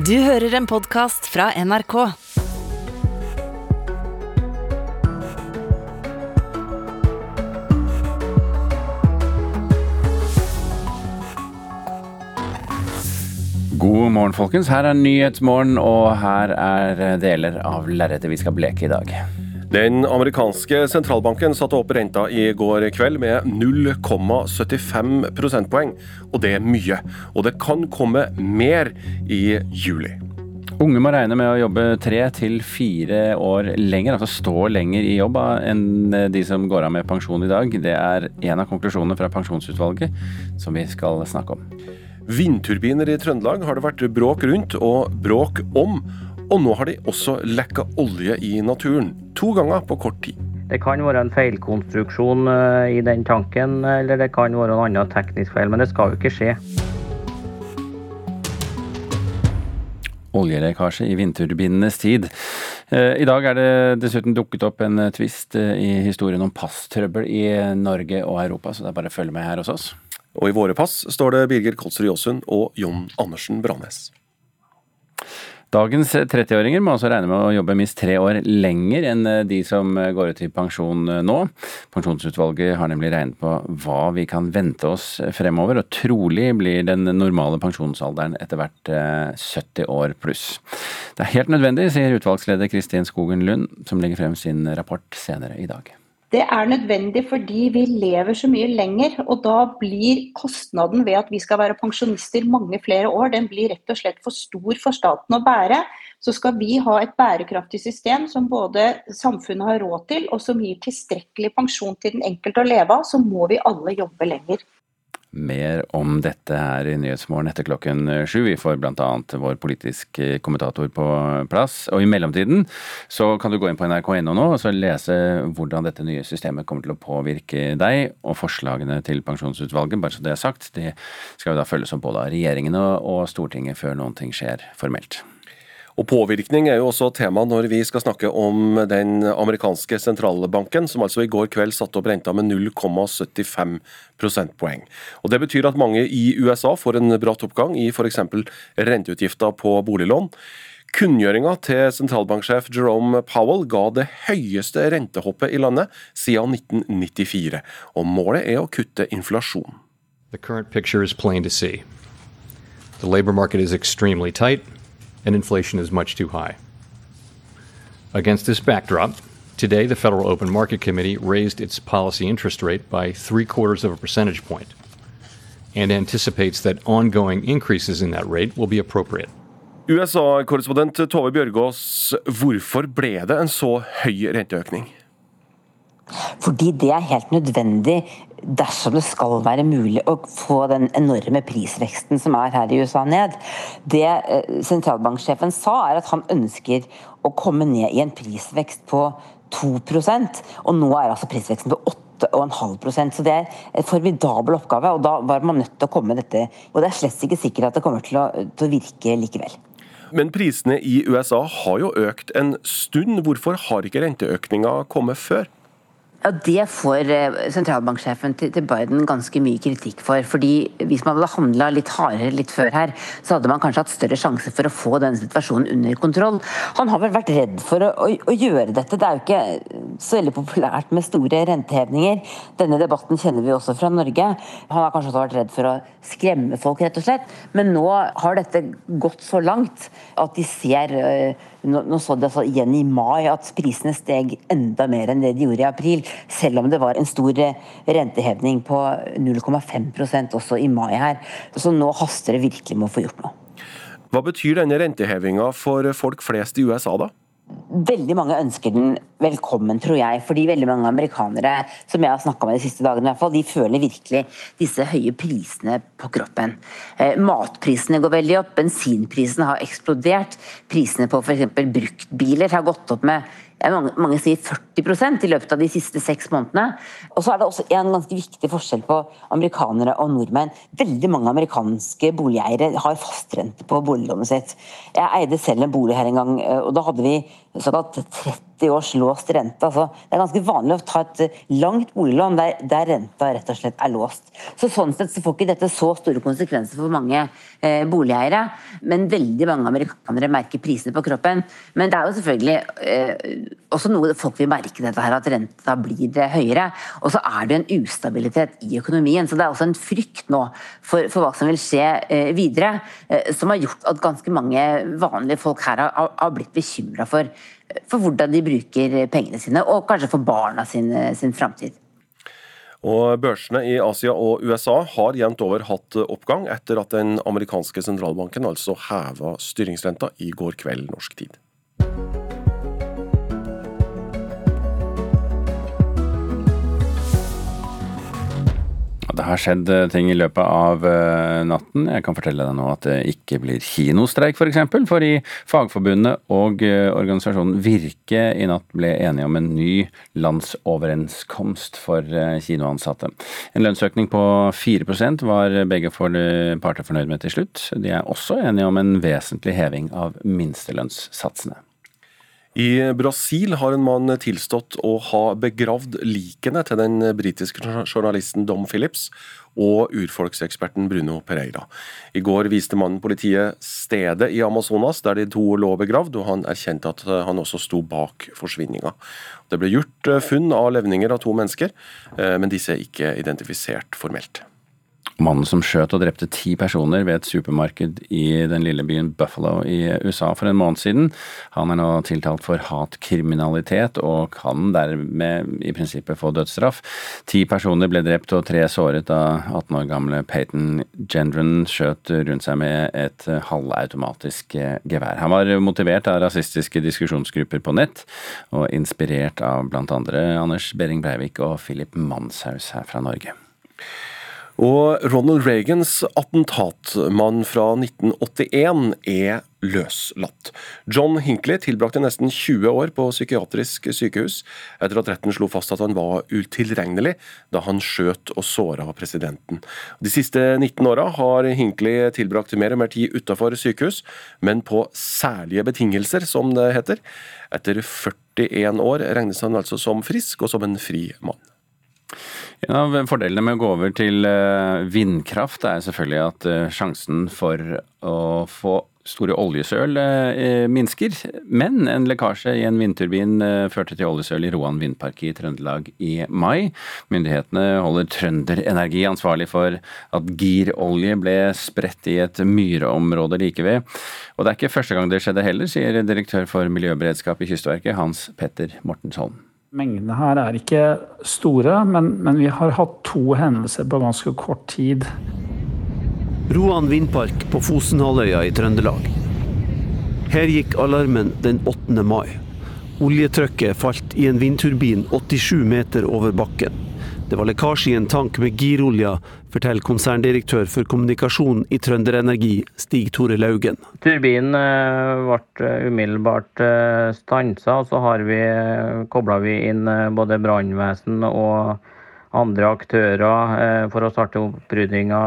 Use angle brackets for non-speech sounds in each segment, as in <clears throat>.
Du hører en podkast fra NRK. God morgen, folkens. Her er Nyhetsmorgen, og her er deler av lerretet vi skal bleke i dag. Den amerikanske sentralbanken satte opp renta i går kveld med 0,75 prosentpoeng, og det er mye. Og det kan komme mer i juli. Unge må regne med å jobbe tre til fire år lenger, altså stå lenger i jobb enn de som går av med pensjon i dag. Det er en av konklusjonene fra pensjonsutvalget som vi skal snakke om. Vindturbiner i Trøndelag har det vært bråk rundt og bråk om. Og nå har de også lekka olje i naturen. To ganger på kort tid. Det kan være en feilkonstruksjon eh, i den tanken, eller det kan være en annen teknisk feil, men det skal jo ikke skje. Oljelekkasje i vindturbinenes tid. Eh, I dag er det dessuten dukket opp en tvist eh, i historien om passtrøbbel i Norge og Europa, så det er bare å følge med her hos oss. Og i våre pass står det Birger Kolsrud Jåsund og Jon Andersen Brannes. Dagens 30-åringer må altså regne med å jobbe minst tre år lenger enn de som går ut i pensjon nå. Pensjonsutvalget har nemlig regnet på hva vi kan vente oss fremover, og trolig blir den normale pensjonsalderen etter hvert 70 år pluss. Det er helt nødvendig, sier utvalgsleder Kristin Skogen Lund, som legger frem sin rapport senere i dag. Det er nødvendig fordi vi lever så mye lenger, og da blir kostnaden ved at vi skal være pensjonister mange flere år, den blir rett og slett for stor for staten å bære. Så skal vi ha et bærekraftig system som både samfunnet har råd til, og som gir tilstrekkelig pensjon til den enkelte å leve av, så må vi alle jobbe lenger. Mer om dette her i Nyhetsmorgen etter klokken sju. Vi får bl.a. vår politiske kommentator på plass. Og i mellomtiden så kan du gå inn på nrk.no nå og så lese hvordan dette nye systemet kommer til å påvirke deg og forslagene til pensjonsutvalget. Bare så det er sagt, det skal jo da følges opp både av regjeringen og Stortinget før noen ting skjer formelt. Og Påvirkning er jo også tema når vi skal snakke om den amerikanske sentralbanken, som altså i går kveld satte opp renta med 0,75 prosentpoeng. Og Det betyr at mange i USA får en bratt oppgang i f.eks. renteutgifter på boliglån. Kunngjøringa til sentralbanksjef Jerome Powell ga det høyeste rentehoppet i landet siden 1994, og målet er å kutte inflasjon. The current picture is plain to see. The labor market is extremely and inflation is much too high. Against this backdrop, today the Federal Open Market Committee raised its policy interest rate by three quarters of a percentage point and anticipates that ongoing increases in that rate will be appropriate. USA-korrespondent Tove Bjørgaas, hvorfor ble det en så høy renteøkning? Fordi det er helt nødvendig dersom det skal være mulig å få den enorme prisveksten som er her i USA ned. Det eh, sentralbanksjefen sa er at han ønsker å komme ned i en prisvekst på 2% og nå er altså prisveksten på 8,5 prosent, Så det er en formidabel oppgave, og da var man nødt til å komme med dette. Og det er slett ikke sikkert at det kommer til å, til å virke likevel. Men prisene i USA har jo økt en stund. Hvorfor har ikke renteøkninga kommet før? Ja, Det får eh, sentralbanksjefen til Biden ganske mye kritikk for. fordi Hvis man hadde handla litt hardere litt før her, så hadde man kanskje hatt større sjanse for å få denne situasjonen under kontroll. Han har vel vært redd for å, å, å gjøre dette. Det er jo ikke så veldig populært med store rentehevninger. Denne debatten kjenner vi også fra Norge. Han har kanskje også vært redd for å skremme folk, rett og slett. Men nå har dette gått så langt at de ser eh, nå, så det altså igjen i mai at prisene steg enda mer enn det de gjorde i april, selv om det var en stor eh, rentehevning på 0,5% også i mai her. Så nå haster det virkelig med å få gjort noe. Hva betyr denne rentehevinga for folk flest i USA, da? Veldig mange ønsker den velkommen, tror jeg. Fordi veldig mange amerikanere som jeg har snakka med de siste dagene, i hvert fall, de føler virkelig disse høye prisene på kroppen. Eh, matprisene går veldig opp, bensinprisene har eksplodert. Prisene på f.eks. bruktbiler har gått opp med mange, mange sier 40% i løpet av de siste seks månedene. Og så er det også en ganske viktig forskjell på amerikanere og nordmenn. Veldig mange amerikanske boligeiere har fastrente på boliglånet sitt. Jeg eide selv en bolig her en gang, og da hadde vi såkalt 30 års låst rente. Altså, det er ganske vanlig å ta et langt boliglån der, der, renta rett og slett er låst. Så Sånn sett så får ikke dette så store konsekvenser for mange eh, boligeiere, men veldig mange amerikanere merker prisene på kroppen. Men det er jo selvfølgelig eh, også noe folk vil merke, dette her, at renta blir høyere. Og så er det en ustabilitet i økonomien, så det er også en frykt nå for, for hva som vil skje eh, videre, eh, som har gjort at ganske mange vanlige folk her har, har blitt bekymra for for hvordan de bruker pengene sine, og kanskje for barna sin, sin framtid. Og Børsene i Asia og USA har jevnt over hatt oppgang etter at den amerikanske sentralbanken altså heva styringsrenta i går kveld norsk tid. Det har skjedd eh, ting i løpet av eh, natten. Jeg kan fortelle deg nå at det ikke blir kinostreik, f.eks. For, eksempel, for i Fagforbundet og eh, organisasjonen Virke i natt ble enige om en ny landsoverenskomst for kinoansatte. En lønnsøkning på 4% var begge parter fornøyd med til slutt. De er også enige om en vesentlig heving av minstelønnssatsene. I Brasil har en mann tilstått å ha begravd likene til den britiske journalisten Dom Phillips og urfolkseksperten Bruno Pereira. I går viste mannen politiet stedet i Amazonas der de to lå begravd, og han erkjente at han også sto bak forsvinninga. Det ble gjort funn av levninger av to mennesker, eh, men disse er ikke identifisert formelt. Mannen som skjøt og drepte ti personer ved et supermarked i den lille byen Buffalo i USA for en måned siden, han er nå tiltalt for hatkriminalitet og kan dermed i prinsippet få dødsstraff. Ti personer ble drept og tre såret da 18 år gamle Peyton Gendron skjøt rundt seg med et halvautomatisk gevær. Han var motivert av rasistiske diskusjonsgrupper på nett, og inspirert av blant andre Anders Behring Breivik og Philip Manshaus her fra Norge. Og Ronald Reagans attentatmann fra 1981 er løslatt. John Hinckley tilbrakte nesten 20 år på psykiatrisk sykehus etter at retten slo fast at han var utilregnelig da han skjøt og såra presidenten. De siste 19 åra har Hinckley tilbrakt mer og mer tid utafor sykehus, men på særlige betingelser, som det heter. Etter 41 år regnes han altså som frisk og som en fri mann. En av fordelene med å gå over til eh, vindkraft er selvfølgelig at eh, sjansen for å få store oljesøl eh, minsker. Men en lekkasje i en vindturbin førte til oljesøl i Roan vindpark i Trøndelag i mai. Myndighetene holder Trønderenergi ansvarlig for at girolje ble spredt i et myreområde like ved. Og det er ikke første gang det skjedde heller, sier direktør for miljøberedskap i Kystverket, Hans Petter Mortensholm. Mengdene her er ikke store, men, men, vi har hatt to hendelser på ganske kort tid. Roan vindpark på Fosenhalvøya i Trøndelag. Her gikk alarmen den 8. mai. Oljetrykket falt i en vindturbin 87 meter over bakken. Det var lekkasje i en tank med girolje, forteller konserndirektør for kommunikasjon i Trønder Energi, Stig Tore Laugen. Turbinen eh, ble eh, umiddelbart eh, stansa, og så har vi kobla inn både brannvesen og andre aktører for å starte opprydninga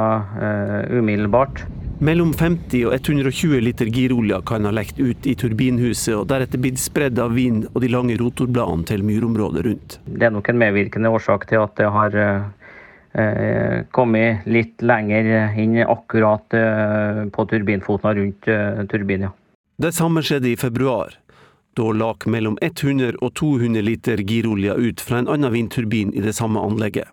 umiddelbart. Mellom 50 og 120 liter girolje kan ha lekt ut i turbinhuset og deretter blitt spredd av vind og de lange rotorbladene til myrområdet rundt. Det er nok en medvirkende årsak til at det har eh, kommet litt lenger inn akkurat eh, på turbinfoten rundt eh, turbinen. Det samme skjedde i februar. Da lak mellom 100 og 200 liter girolje ut fra en annen vindturbin i det samme anlegget.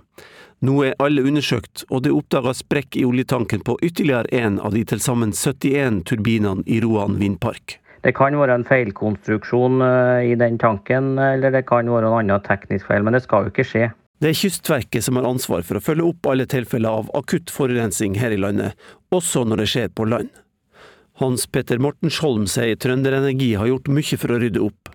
Nå er alle undersøkt, og det er oppdaga sprekk i oljetanken på ytterligere én av de til sammen 71 turbinene i Roan vindpark. Det kan være en feilkonstruksjon eh, i den tanken, eller det kan være en annen teknisk feil, men det skal jo ikke skje. Det er Kystverket som har ansvar for å følge opp alle tilfeller av akutt forurensning her i landet, også når det skjer på land. Hans Petter Mortensholm sier Trønder Energi har gjort mye for å rydde opp.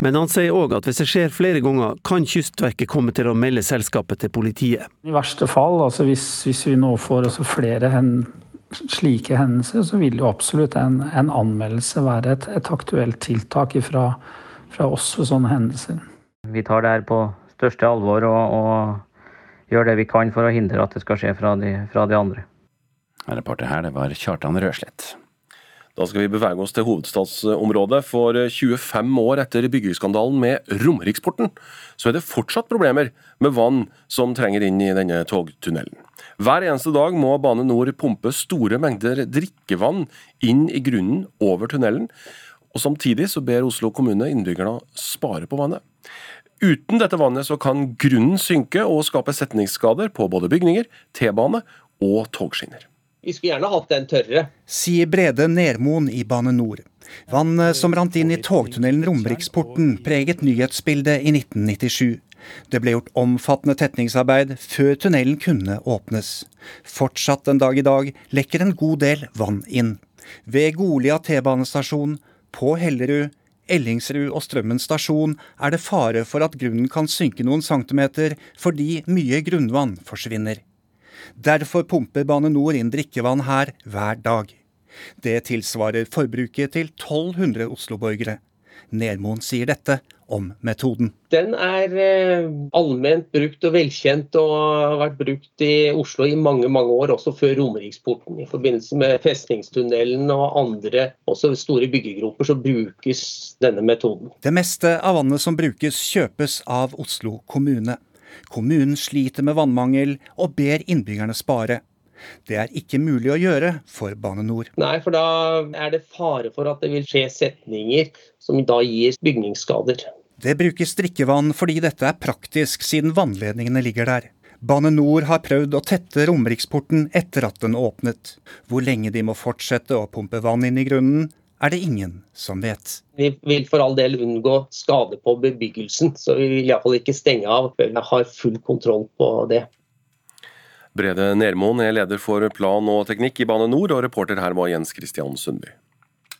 Men han sier òg at hvis det skjer flere ganger, kan Kystverket komme til å melde selskapet til politiet. I verste fall, altså hvis, hvis vi nå får altså flere hen, slike hendelser, så vil jo absolutt en, en anmeldelse være et, et aktuelt tiltak fra, fra, oss for sånne hendelser. Vi tar det her på største alvor og, og gjør det vi kan for å hindre at det skal skje fra de, fra de andre. Reporter her, det var Kjartan Røslett. Da skal vi bevege oss til hovedstadsområdet. For 25 år etter byggeskandalen med Romeriksporten, så er det fortsatt problemer med vann som trenger inn i denne togtunnelen. Hver eneste dag må Bane Nor pumpe store mengder drikkevann inn i grunnen over tunnelen. Og Samtidig så ber Oslo kommune innbyggerne spare på vannet. Uten dette vannet så kan grunnen synke og skape setningsskader på både bygninger, T-bane og togskinner. Vi skulle gjerne hatt den tørre. Sier Brede Nermoen i Bane Nor. Vannet som rant inn i togtunnelen Romeriksporten preget nyhetsbildet i 1997. Det ble gjort omfattende tetningsarbeid før tunnelen kunne åpnes. Fortsatt en dag i dag lekker en god del vann inn. Ved Golia T-banestasjon, på Hellerud, Ellingsrud og Strømmen stasjon er det fare for at grunnen kan synke noen centimeter fordi mye grunnvann forsvinner. Derfor pumper Bane Nor inn drikkevann her hver dag. Det tilsvarer forbruket til 1200 Oslo-borgere. Nermoen sier dette om metoden. Den er eh, allment brukt og velkjent og har vært brukt i Oslo i mange mange år, også før Romeriksporten. I forbindelse med Festningstunnelen og andre også store byggegroper så brukes denne metoden. Det meste av vannet som brukes kjøpes av Oslo kommune. Kommunen sliter med vannmangel og ber innbyggerne spare. Det er ikke mulig å gjøre for Bane Nor. Nei, for da er det fare for at det vil skje setninger som da gir bygningsskader. Det brukes drikkevann fordi dette er praktisk, siden vannledningene ligger der. Bane Nor har prøvd å tette Romeriksporten etter at den åpnet. Hvor lenge de må fortsette å pumpe vann inn i grunnen, er det ingen som vet. Vi vil for all del unngå skade på bebyggelsen, så vi vil iallfall ikke stenge av før vi har full kontroll på det. Brede Nermoen er leder for plan og teknikk i Bane Nor, og reporter her var Jens Christian Sundby.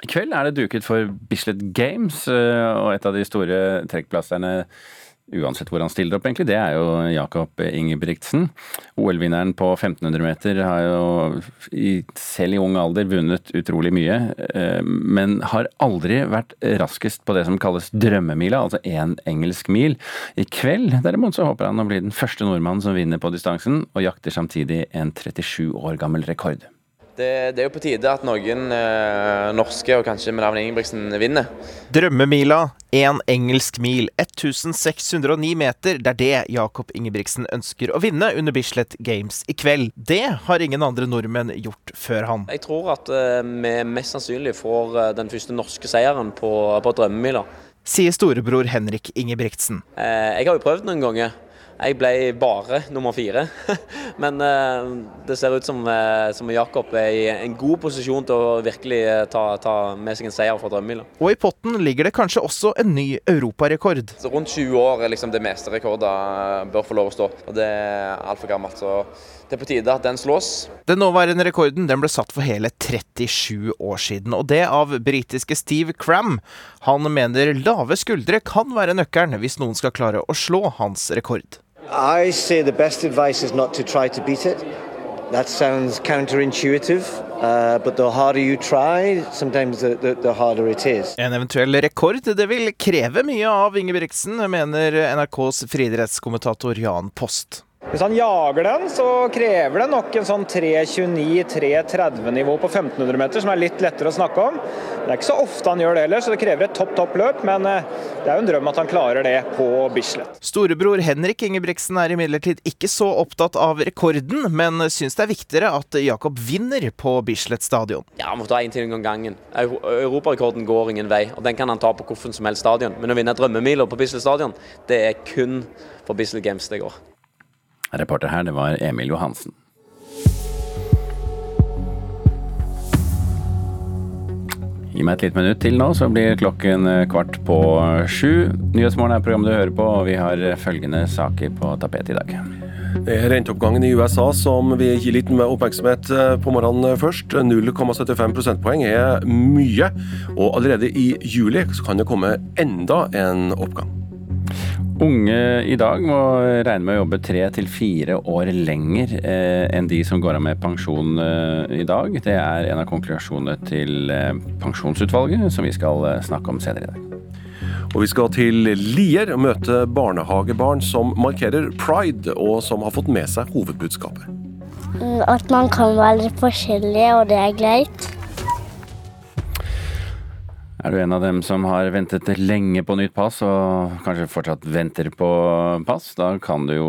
I kveld er det duket for Bislett Games, eh, og et av de store trekkplasserne uansett hvor han stiller opp, egentlig, det er jo Jakob Ingebrigtsen. OL-vinneren på 1500 meter har jo selv i ung alder vunnet utrolig mye, eh, men har aldri vært raskest på det som kalles drømmemila, altså én engelsk mil. I kveld derimot så håper han å bli den første nordmannen som vinner på distansen, og jakter samtidig en 37 år gammel rekord. Det, det, er jo på tide at noen eh, norske, og kanskje med navn Ingebrigtsen, vinner. Drømmemila, én engelsk mil, 1609 meter. Det er det Jakob Ingebrigtsen ønsker å vinne under Bislett Games i kveld. Det har ingen andre nordmenn gjort før han. Jeg tror at eh, vi mest sannsynlig får eh, den første norske seieren på, på drømmemila. Sier storebror Henrik Ingebrigtsen. Eh, jeg har jo prøvd noen ganger. Jeg ble bare nummer fire. <laughs> Men uh, det ser ut som, uh, som Jakob er i en god posisjon til å virkelig uh, ta, ta, med seg en seier fra drømmemila. Og i potten ligger det kanskje også en ny europarekord. Rundt 20 år er liksom det meste rekorder bør få lov å stå. Og det er altfor gammelt. så det er på tide at den slås. Den nåværende rekorden den ble satt for hele 37 år siden, og det av britiske Steve Cram. Han mener lave skuldre kan være nøkkelen hvis noen skal klare å slå hans rekord. I say the best advice is not to try to beat it. That sounds counterintuitive, uh, but the harder you try, sometimes the, the, the, harder it is. En eventuell rekord det vil kreve mye av Ingebrigtsen, mener NRKs friidrettskommentator Jan Post. Hvis han jager den, så krever det nok en sånn 3.29-3.30-nivå på 1500 meter, som er litt lettere å snakke om. Det er ikke så ofte han gjør det heller, så det krever et topp, topp løp. Men eh, det er jo en drøm at han klarer det på Bislett. Storebror Henrik Ingebrigtsen er imidlertid ikke så opptatt av rekorden, men syns det er viktigere at Jakob vinner på Bislett stadion. Ja, han må ta én ting om gangen. Europarekorden går ingen vei, og den kan han ta på hvilken som helst stadion. Men å vinne drømmemiler på Bislett stadion, det er kun for Bislett Games det går. Reporter her, det var Emil Johansen. Gi meg et lite minutt til nå, så blir klokken kvart på sju. Nyhetsmorgen er programmet du hører på, og vi har følgende saker på tapetet i dag. Det er renteoppgangen i USA som vi gir litt oppmerksomhet eh, på morgenen først. 0,75 prosentpoeng er mye, og allerede i juli kan det komme enda en oppgang. Unge i dag må regne med å jobbe tre til fire år lenger eh, enn de som går av med pensjon eh, i dag. Det er en av konklusjonene til eh, Pensjonsutvalget, som vi skal snakke om senere i dag. Og vi skal til Lier og møte barnehagebarn som markerer pride, og som har fått med seg hovedbudskapet. Mm, at man kan være forskjellig, og det er greit. Er du en av dem som har ventet lenge på nytt pass, og kanskje fortsatt venter på pass, da kan du jo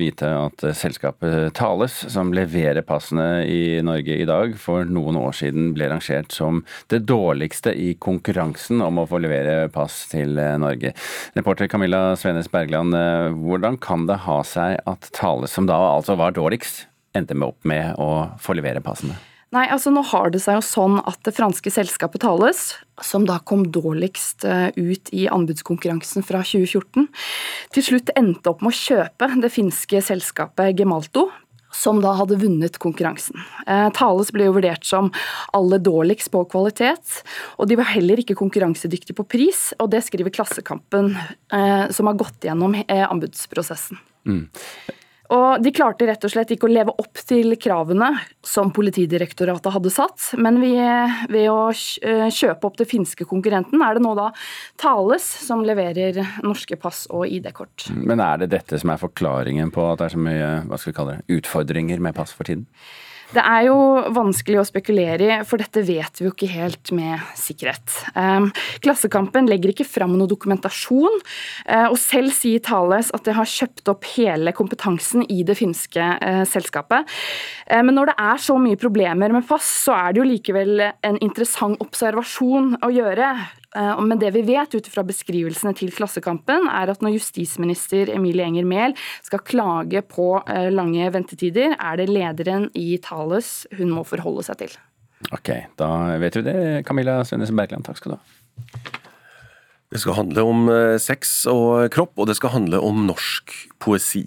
vite at selskapet Thales, som leverer passene i Norge i dag, for noen år siden ble rangert som det dårligste i konkurransen om å få levere pass til Norge. Reporter Camilla Svenes Bergland, hvordan kan det ha seg at Thales, som da altså var dårligst, endte med opp med å få levere passene? Nei, altså nå har det seg jo sånn at det franske selskapet Tales, som da kom dårligst eh, ut i anbudskonkurransen fra 2014, til slutt endte opp med å kjøpe det finske selskapet Gemalto, som da hadde vunnet konkurransen. Eh, Thales ble jo vurdert som aller dårligst på kvalitet, og de var heller ikke konkurransedyktige på pris, og det skriver Klassekampen, eh, som har gått gjennom anbudsprosessen. Mm. Og De klarte rett og slett ikke å leve opp til kravene som Politidirektoratet hadde satt. Men ved å eh, kjøpe opp det finske konkurrenten, er det nå da Thales som leverer norske pass og ID-kort. Men er det dette som er forklaringen på at det er så mye hva skal vi kalle det, utfordringer med pass for tiden? Det er jo vanskelig å spekulere i, for dette vet vi jo ikke helt med sikkerhet. Ehm, Klassekampen legger ikke fram noe dokumentasjon, eh, og selv sier Thales at det har kjøpt opp hele kompetansen i det finske eh, selskapet. Eh, men når det er så mye problemer med pass, så er det jo likevel en interessant observasjon å gjøre. Eh, men det vi vet ut fra beskrivelsene til Klassekampen, er at når justisminister Emilie Enger Mehl skal klage på eh, lange ventetider, er det lederen i Thales hun må forholde seg til. Ok, da vet vi det. Camilla Svendesen Bergland, takk skal du ha. Det skal handle om eh, sex og kropp, og det skal handle om norsk poesi.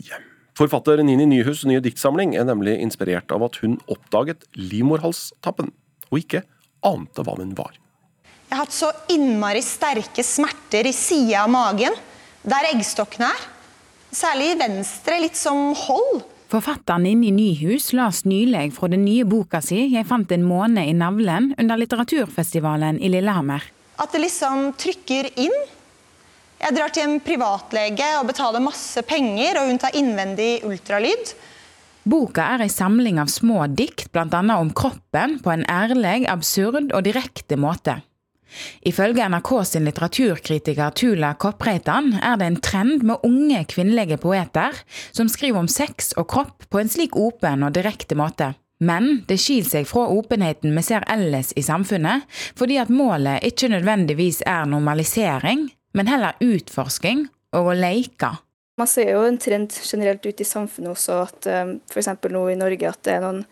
Forfatter Nini Nyhus' nye diktsamling er nemlig inspirert av at hun oppdaget livmorhalstappen, og ikke ante hva den var. Jeg har hatt så innmari sterke smerter i sida av magen, der eggstokkene er. Særlig i venstre, litt som hold. Forfatteren Inni Nyhus las nylig fra den nye boka si 'Jeg fant en måne i navlen' under litteraturfestivalen i Lillehammer. At det liksom trykker inn. Jeg drar til en privatlege og betaler masse penger, og hun tar innvendig ultralyd. Boka er ei samling av små dikt, bl.a. om kroppen, på en ærlig, absurd og direkte måte. Ifølge NRK sin litteraturkritiker Tula Koppreitan er det en trend med unge kvinnelige poeter som skriver om sex og kropp på en slik åpen og direkte måte. Men det skiller seg fra åpenheten vi ser ellers i samfunnet, fordi at målet ikke nødvendigvis er normalisering, men heller utforsking og å leke. Man ser jo en trend generelt ute i samfunnet også, at eh, f.eks. nå i Norge at det er noen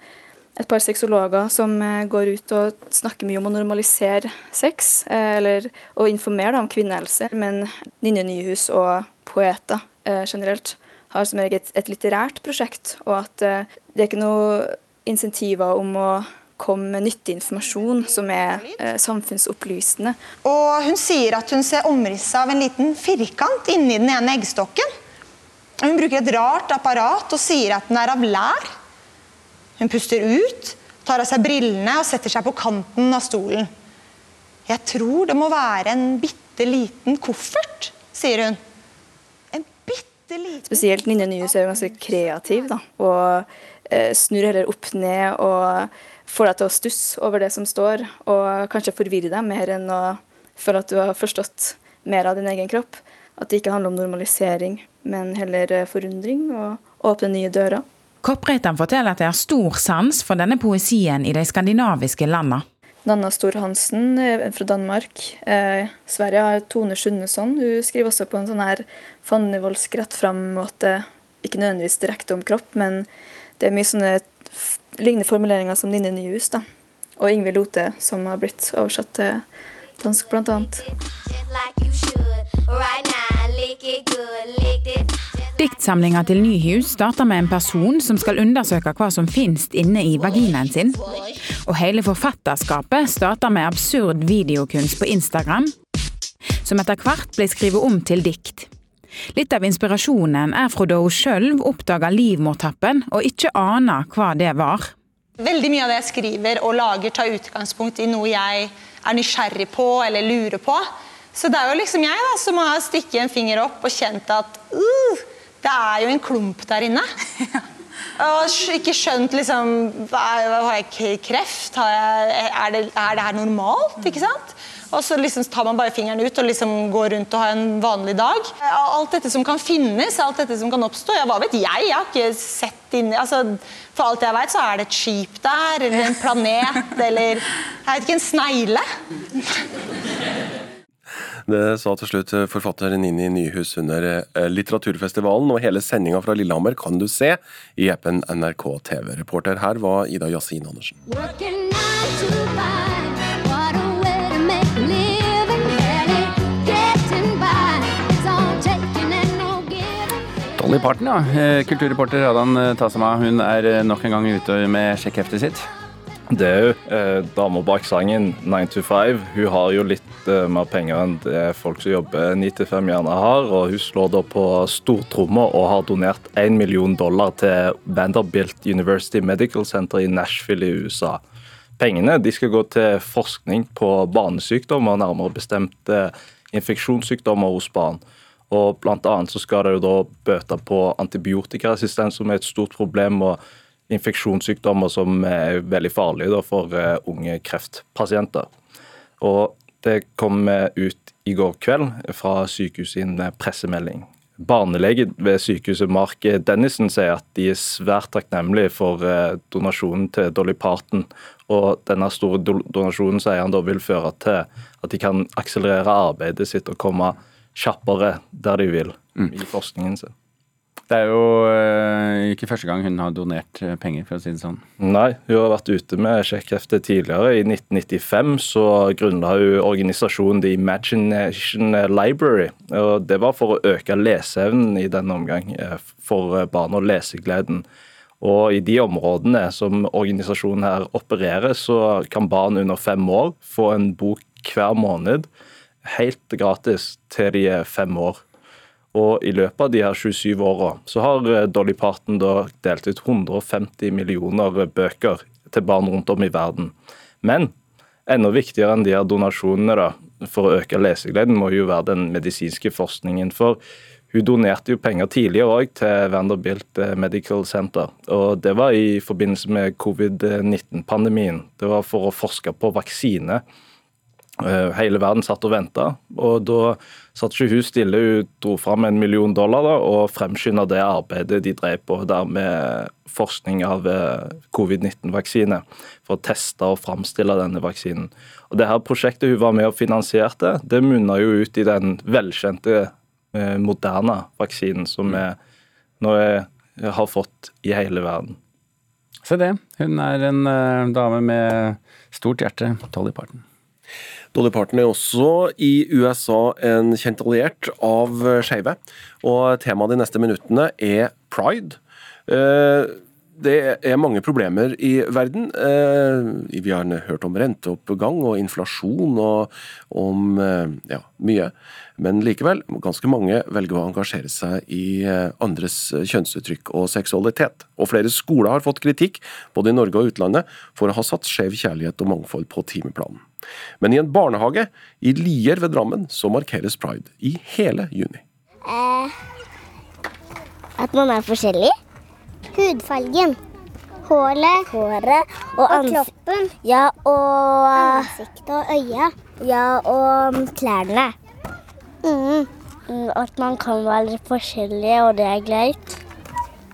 et par sexologer som eh, går ut og snakker mye om å normalisere sex, eh, eller å informere om kvinnehelse. Men Ninje Nyhus og poeter eh, generelt har som regel et, litterært prosjekt, og at det er ikke noe insentiver om å komme med nyttig informasjon som er eh, samfunnsopplysende. Og hun sier at hun ser omrisset av en liten firkant inni den ene eggstokken. Hun bruker et rart apparat og sier at den er av lær. Hun puster ut, tar av seg brillene og setter seg på kanten av stolen. Jeg tror det må være en bitte liten koffert, sier hun. En bitte liten Spesielt Ninja Nyhus er ganske kreativ, da. Og eh, snur heller opp ned og får deg til å stusse over det som står, og kanskje forvirre deg mer enn å føle at du har forstått mer av din egen kropp. At det ikke handler om normalisering, men heller eh, forundring og åpne nye dører. Koppreitan forteller at det er stor sans for denne poesien i de skandinaviske landene. Nanna Stor-Hansen eh, fra Danmark. Eh, Sverige har Tone Sundesson. Hun skriver også på en sånn her fandenivoldsk rett fram-måte. Ikke nødvendigvis direkte om kropp, men det er mye sånne lignende formuleringer som Ninne Nyhus. da. Og Ingvild Lote, som har blitt oversatt til dansk, blant annet. Diktsamlinga til Nyhus starter med en person som skal undersøke hva som finnes inne i vaginaen sin. Og hele forfatterskapet starter med absurd videokunst på Instagram, som etter hvert blir skrevet om til dikt. Litt av inspirasjonen er fra da hun sjøl oppdaga livmortappen og ikke ana hva det var. Veldig mye av det jeg skriver og lager, tar utgangspunkt i noe jeg er nysgjerrig på eller lurer på. Så det er jo liksom jeg da, som har stikket en finger opp og kjent at uh, det er jo en klump der inne. <laughs> Og ikke skjønt liksom Har jeg kreft? Har jeg, er, det, er det her normalt? Ikke sant? Og så liksom tar man bare fingeren ut og liksom går rundt og har en vanlig dag. Alt dette som kan finnes, alt dette som kan oppstå. Ja, hva vet jeg? Jeg har ikke sett inni altså, For alt jeg veit, så er det et skip der, eller en planet, <laughs> eller Jeg vet ikke, en snegle. <laughs> Det sa til slutt forfatter Nini Nyhus under eh, litteraturfestivalen, og hele sendinga fra Lillehammer kan du se i appen NRK TV. Reporter her var Ida Yasin Andersen. Dolly Parton, ja. Eh, kulturreporter Adan eh, Tasama, hun er eh, nok en gang ute med sjekkheftet sitt. Det er jo eh, dama bak sangen 9 to 5. Hun har jo litt eh, mer penger enn det folk som jobber 9 til 5 gjerne har. Og hun slår da på stortromma og har donert 1 million dollar til Vanderbilt University Medical Center i Nashville i USA. Pengene de skal gå til forskning på barnesykdommer, nærmere bestemt eh, infeksjonssykdommer hos barn. Og blant annet så skal det jo da bøte på antibiotikaresistens, som er et stort problem. og infeksjonssykdommer som er veldig farlige da, for uh, unge kreftpasienter. Og Det kom ut i går kveld fra sykehuset sin pressemelding. Barnelege ved sykehuset Mark Dennison sier at de er svært takknemlige for donasjonen til Dolly Parton. Og denne store donasjonen sier han da vil føre til at de kan akselerere arbeidet sitt og komme kjappere der de vil mm. i forskningen sin. Det er jo øh, ikke første gang hun har donert eh, penger, for å si det sånn. Nei, hun har vært ute med sjekkhefte tidligere. I 1995 så grunnla hun organisasjonen The Imagination Library. og Det var for å øke leseevnen i denne omgang eh, for barn og lesegleden. Og I de områdene som organisasjonen her opererer, så kan barn under fem år få en bok hver måned helt gratis til de er fem år. Og i løpet av de her 27 åra så har eh, Dolly Parton da delt ut 150 millioner bøker til barn rundt om i verden. Men enda viktigere enn de her donasjonene da, for å øke lesegleden, må jo være den medisinske forskningen. For hun donerte jo penger tidligere òg til Vanderbilt eh, Medical Center. Og det var i forbindelse med covid-19-pandemien. Det var for å forske på vaksine. Eh, hele verden satt og venta, og da satt ikke hun stille. Hun dro fram en million dollar da, og fremskynda det arbeidet de drev på der med forskning av eh, covid-19-vaksine, for å teste og framstille denne vaksinen. Og det her Prosjektet hun var med og finansierte, det munna jo ut i den velkjente eh, moderne vaksinen som vi nå har fått i hele verden. Se det. Hun er en dame med stort hjerte. Tolly Parton. Dolly Parton er også i USA en kjent alliert av skeive. Og temaet de neste minuttene er pride. Eh, det er mange problemer i verden. Eh, vi har hørt om renteoppgang og inflasjon og om eh, ja, mye. Men likevel, ganske mange velger å engasjere seg i andres kjønnsuttrykk og seksualitet. Og flere skoler har fått kritikk, både i Norge og utlandet, for å ha satt skeiv kjærlighet og mangfold på timeplanen. Men i en barnehage i Lier ved Drammen så markeres pride i hele juni. Eh, at man er forskjellig. Hudfargen. Hålet. Håret. Og, og kroppen. Ja, og Ansiktet og øya. Ja, og klærne. Mm. At man kan være forskjellig, og det er greit.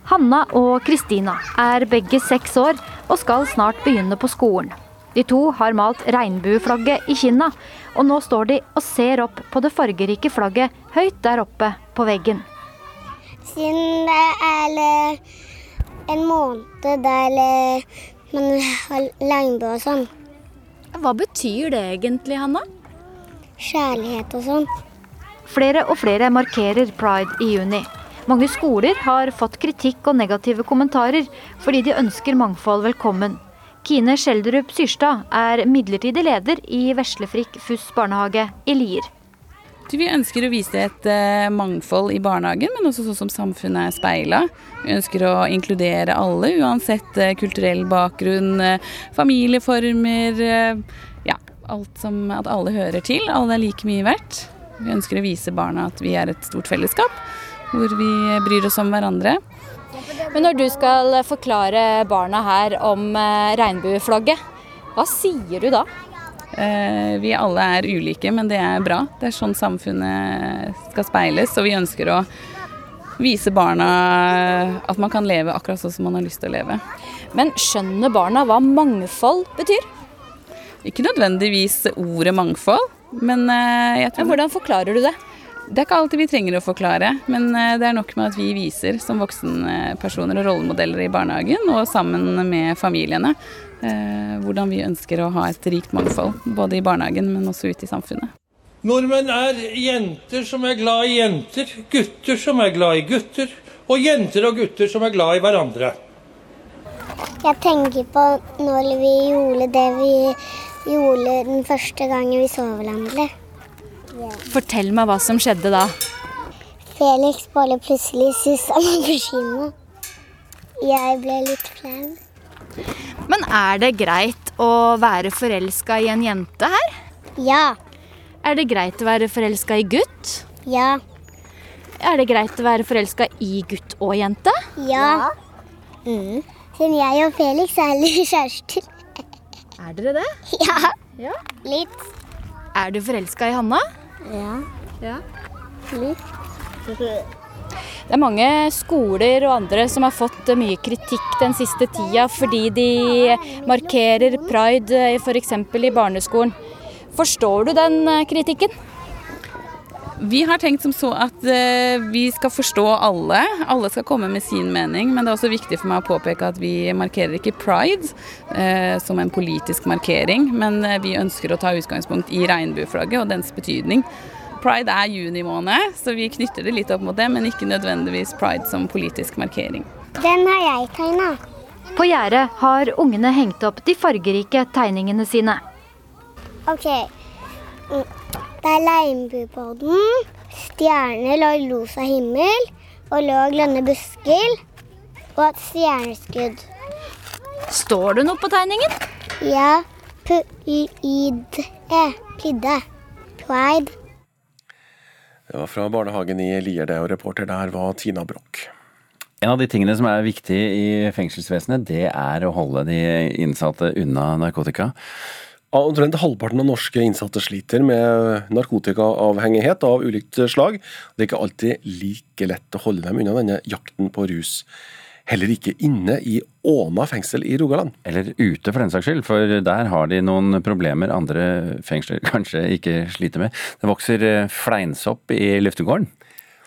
Hanna og Kristina er begge seks år og skal snart begynne på skolen. De to har malt regnbueflagget i kinna, og nå står de og ser opp på det fargerike flagget høyt der oppe på veggen. Siden det er en måned der man har regnbue og sånn. Hva betyr det egentlig, Hanna? Kjærlighet og sånn. Flere og flere markerer pride i juni. Mange skoler har fått kritikk og negative kommentarer fordi de ønsker mangfold velkommen. Kine Skjelderup Syrstad er midlertidig leder i Veslefrikk Fuss barnehage i Lier. Vi ønsker å vise et uh, mangfold i barnehagen, men også sånn som samfunnet er speila. Vi ønsker å inkludere alle, uansett uh, kulturell bakgrunn, uh, familieformer. ja, alt som at alle hører til. Alle er like mye verdt. Vi ønsker å vise barna at vi er et stort fellesskap, hvor vi bryr oss om hverandre. Men når du skal forklare barna her om eh, regnbueflagget, hva sier du da? Eh, vi alle er ulike, men det er bra. Det er sånn samfunnet skal speiles. Og vi ønsker å vise barna at man kan leve akkurat sånn som man har lyst til å leve. Men skjønner barna hva mangfold betyr? Ikke nødvendigvis ordet mangfold, men eh, jeg tror Hvordan forklarer du det? Det er ikke alltid vi trenger å forklare, men eh, det er nok med at vi viser som voksenpersoner og rollemodeller i barnehagen, og sammen med familiene, eh, hvordan vi ønsker å ha et rikt mangfold. Både i barnehagen, men også ute i samfunnet. Nordmenn er jenter som er glad i jenter, gutter som er glad i gutter, og jenter og gutter som er glad i hverandre. Jeg tenker på når vi gjorde det vi gjorde den første gangen vi så hverandre. Fortell meg hva som skjedde da. Felix bare plutselig sussa meg på kino. Jeg ble litt flau. Men er det greit å være forelska i en jente her? Ja. Er det greit å være forelska i gutt? Ja. Er det greit å være forelska i gutt og jente? Ja. Mm. Siden jeg og Felix er <laughs> litt kjærester. Er dere det? Ja. Ja. Litt. Er du forelska i Hanna? Ja. Ja. Litt. Det er mange skoler og andre som har fått mye kritikk den siste tida fordi de markerer pride f.eks. i barneskolen. Forstår du den eh, kritikken? Vi har tenkt som så at eh, vi skal forstå alle. Alle skal komme med sin mening. Men det er også viktig for meg å påpeke at vi markerer ikke pride eh, som en politisk markering. Men eh, vi ønsker å ta utgangspunkt i regnbueflagget og dens betydning. Pride er juni måned, så vi knytter det litt opp mot det, men ikke nødvendigvis pride som politisk markering. Den har jeg tegna. På gjerdet har ungene hengt opp de fargerike tegningene sine. OK. Det er Leimbupodden. på den. i los av himmel og lag grønne busker. Og et stjerneskudd. Står det noe på tegningen? Ja. Pride. Pride. Pride. Det var fra barnehagen i Lier, og reporter der var Tina Broch. En av de tingene som er viktig i fengselsvesenet, det er å holde de innsatte unna narkotika. Omtrent halvparten av norske innsatte sliter med narkotikaavhengighet av ulikt slag. Det er ikke alltid like lett å holde dem unna denne jakten på rus. Heller ikke inne i Åna fengsel i Rogaland. Eller ute, for den saks skyld, for der har de noen problemer andre fengsler kanskje ikke sliter med. Det vokser eh, fleinsopp i luftegården.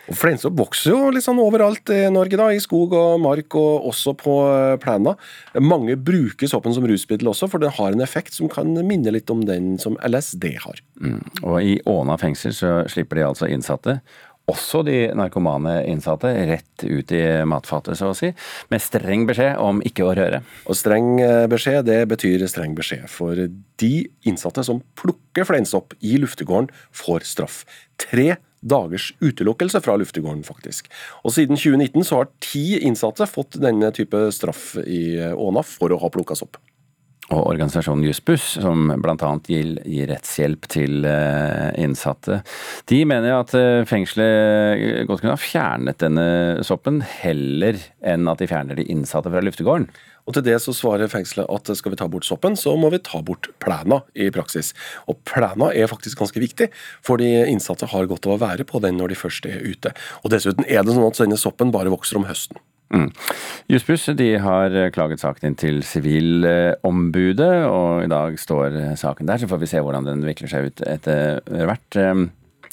Og Fleinsopp vokser jo litt sånn overalt i Norge, da, i skog og mark, og også på plena. Mange bruker soppen som rusmiddel også, for det har en effekt som kan minne litt om den som LSD har. Mm. Og i Åna fengsel så slipper de altså innsatte, også de narkomane innsatte, rett ut i matfatet, så å si, med streng beskjed om ikke å røre. Og streng beskjed, det betyr streng beskjed, for de innsatte som plukker fleinsopp i luftegården, får straff. Tre dagers utelukkelse fra luftegården, faktisk. Og siden 2019 så har ti innsatte fått denne type straff i Åna for å ha plukka sopp. Og organisasjonen Jussbuss, som bl.a. Gir, gir rettshjelp til innsatte, de mener at fengselet godt kunne ha fjernet denne soppen, heller enn at de fjerner de innsatte fra luftegården. Og til det så svarer fengselet at skal vi ta bort soppen, så må vi ta bort plena i praksis. Og plena er faktisk ganske viktig, for de innsatte har godt av å være på den når de først er ute. Og dessuten er det sånn at denne soppen bare vokser om høsten. Mm. Jussbuss har klaget saken inn til Sivilombudet, og i dag står saken der. Så får vi se hvordan den vikler seg ut etter hvert.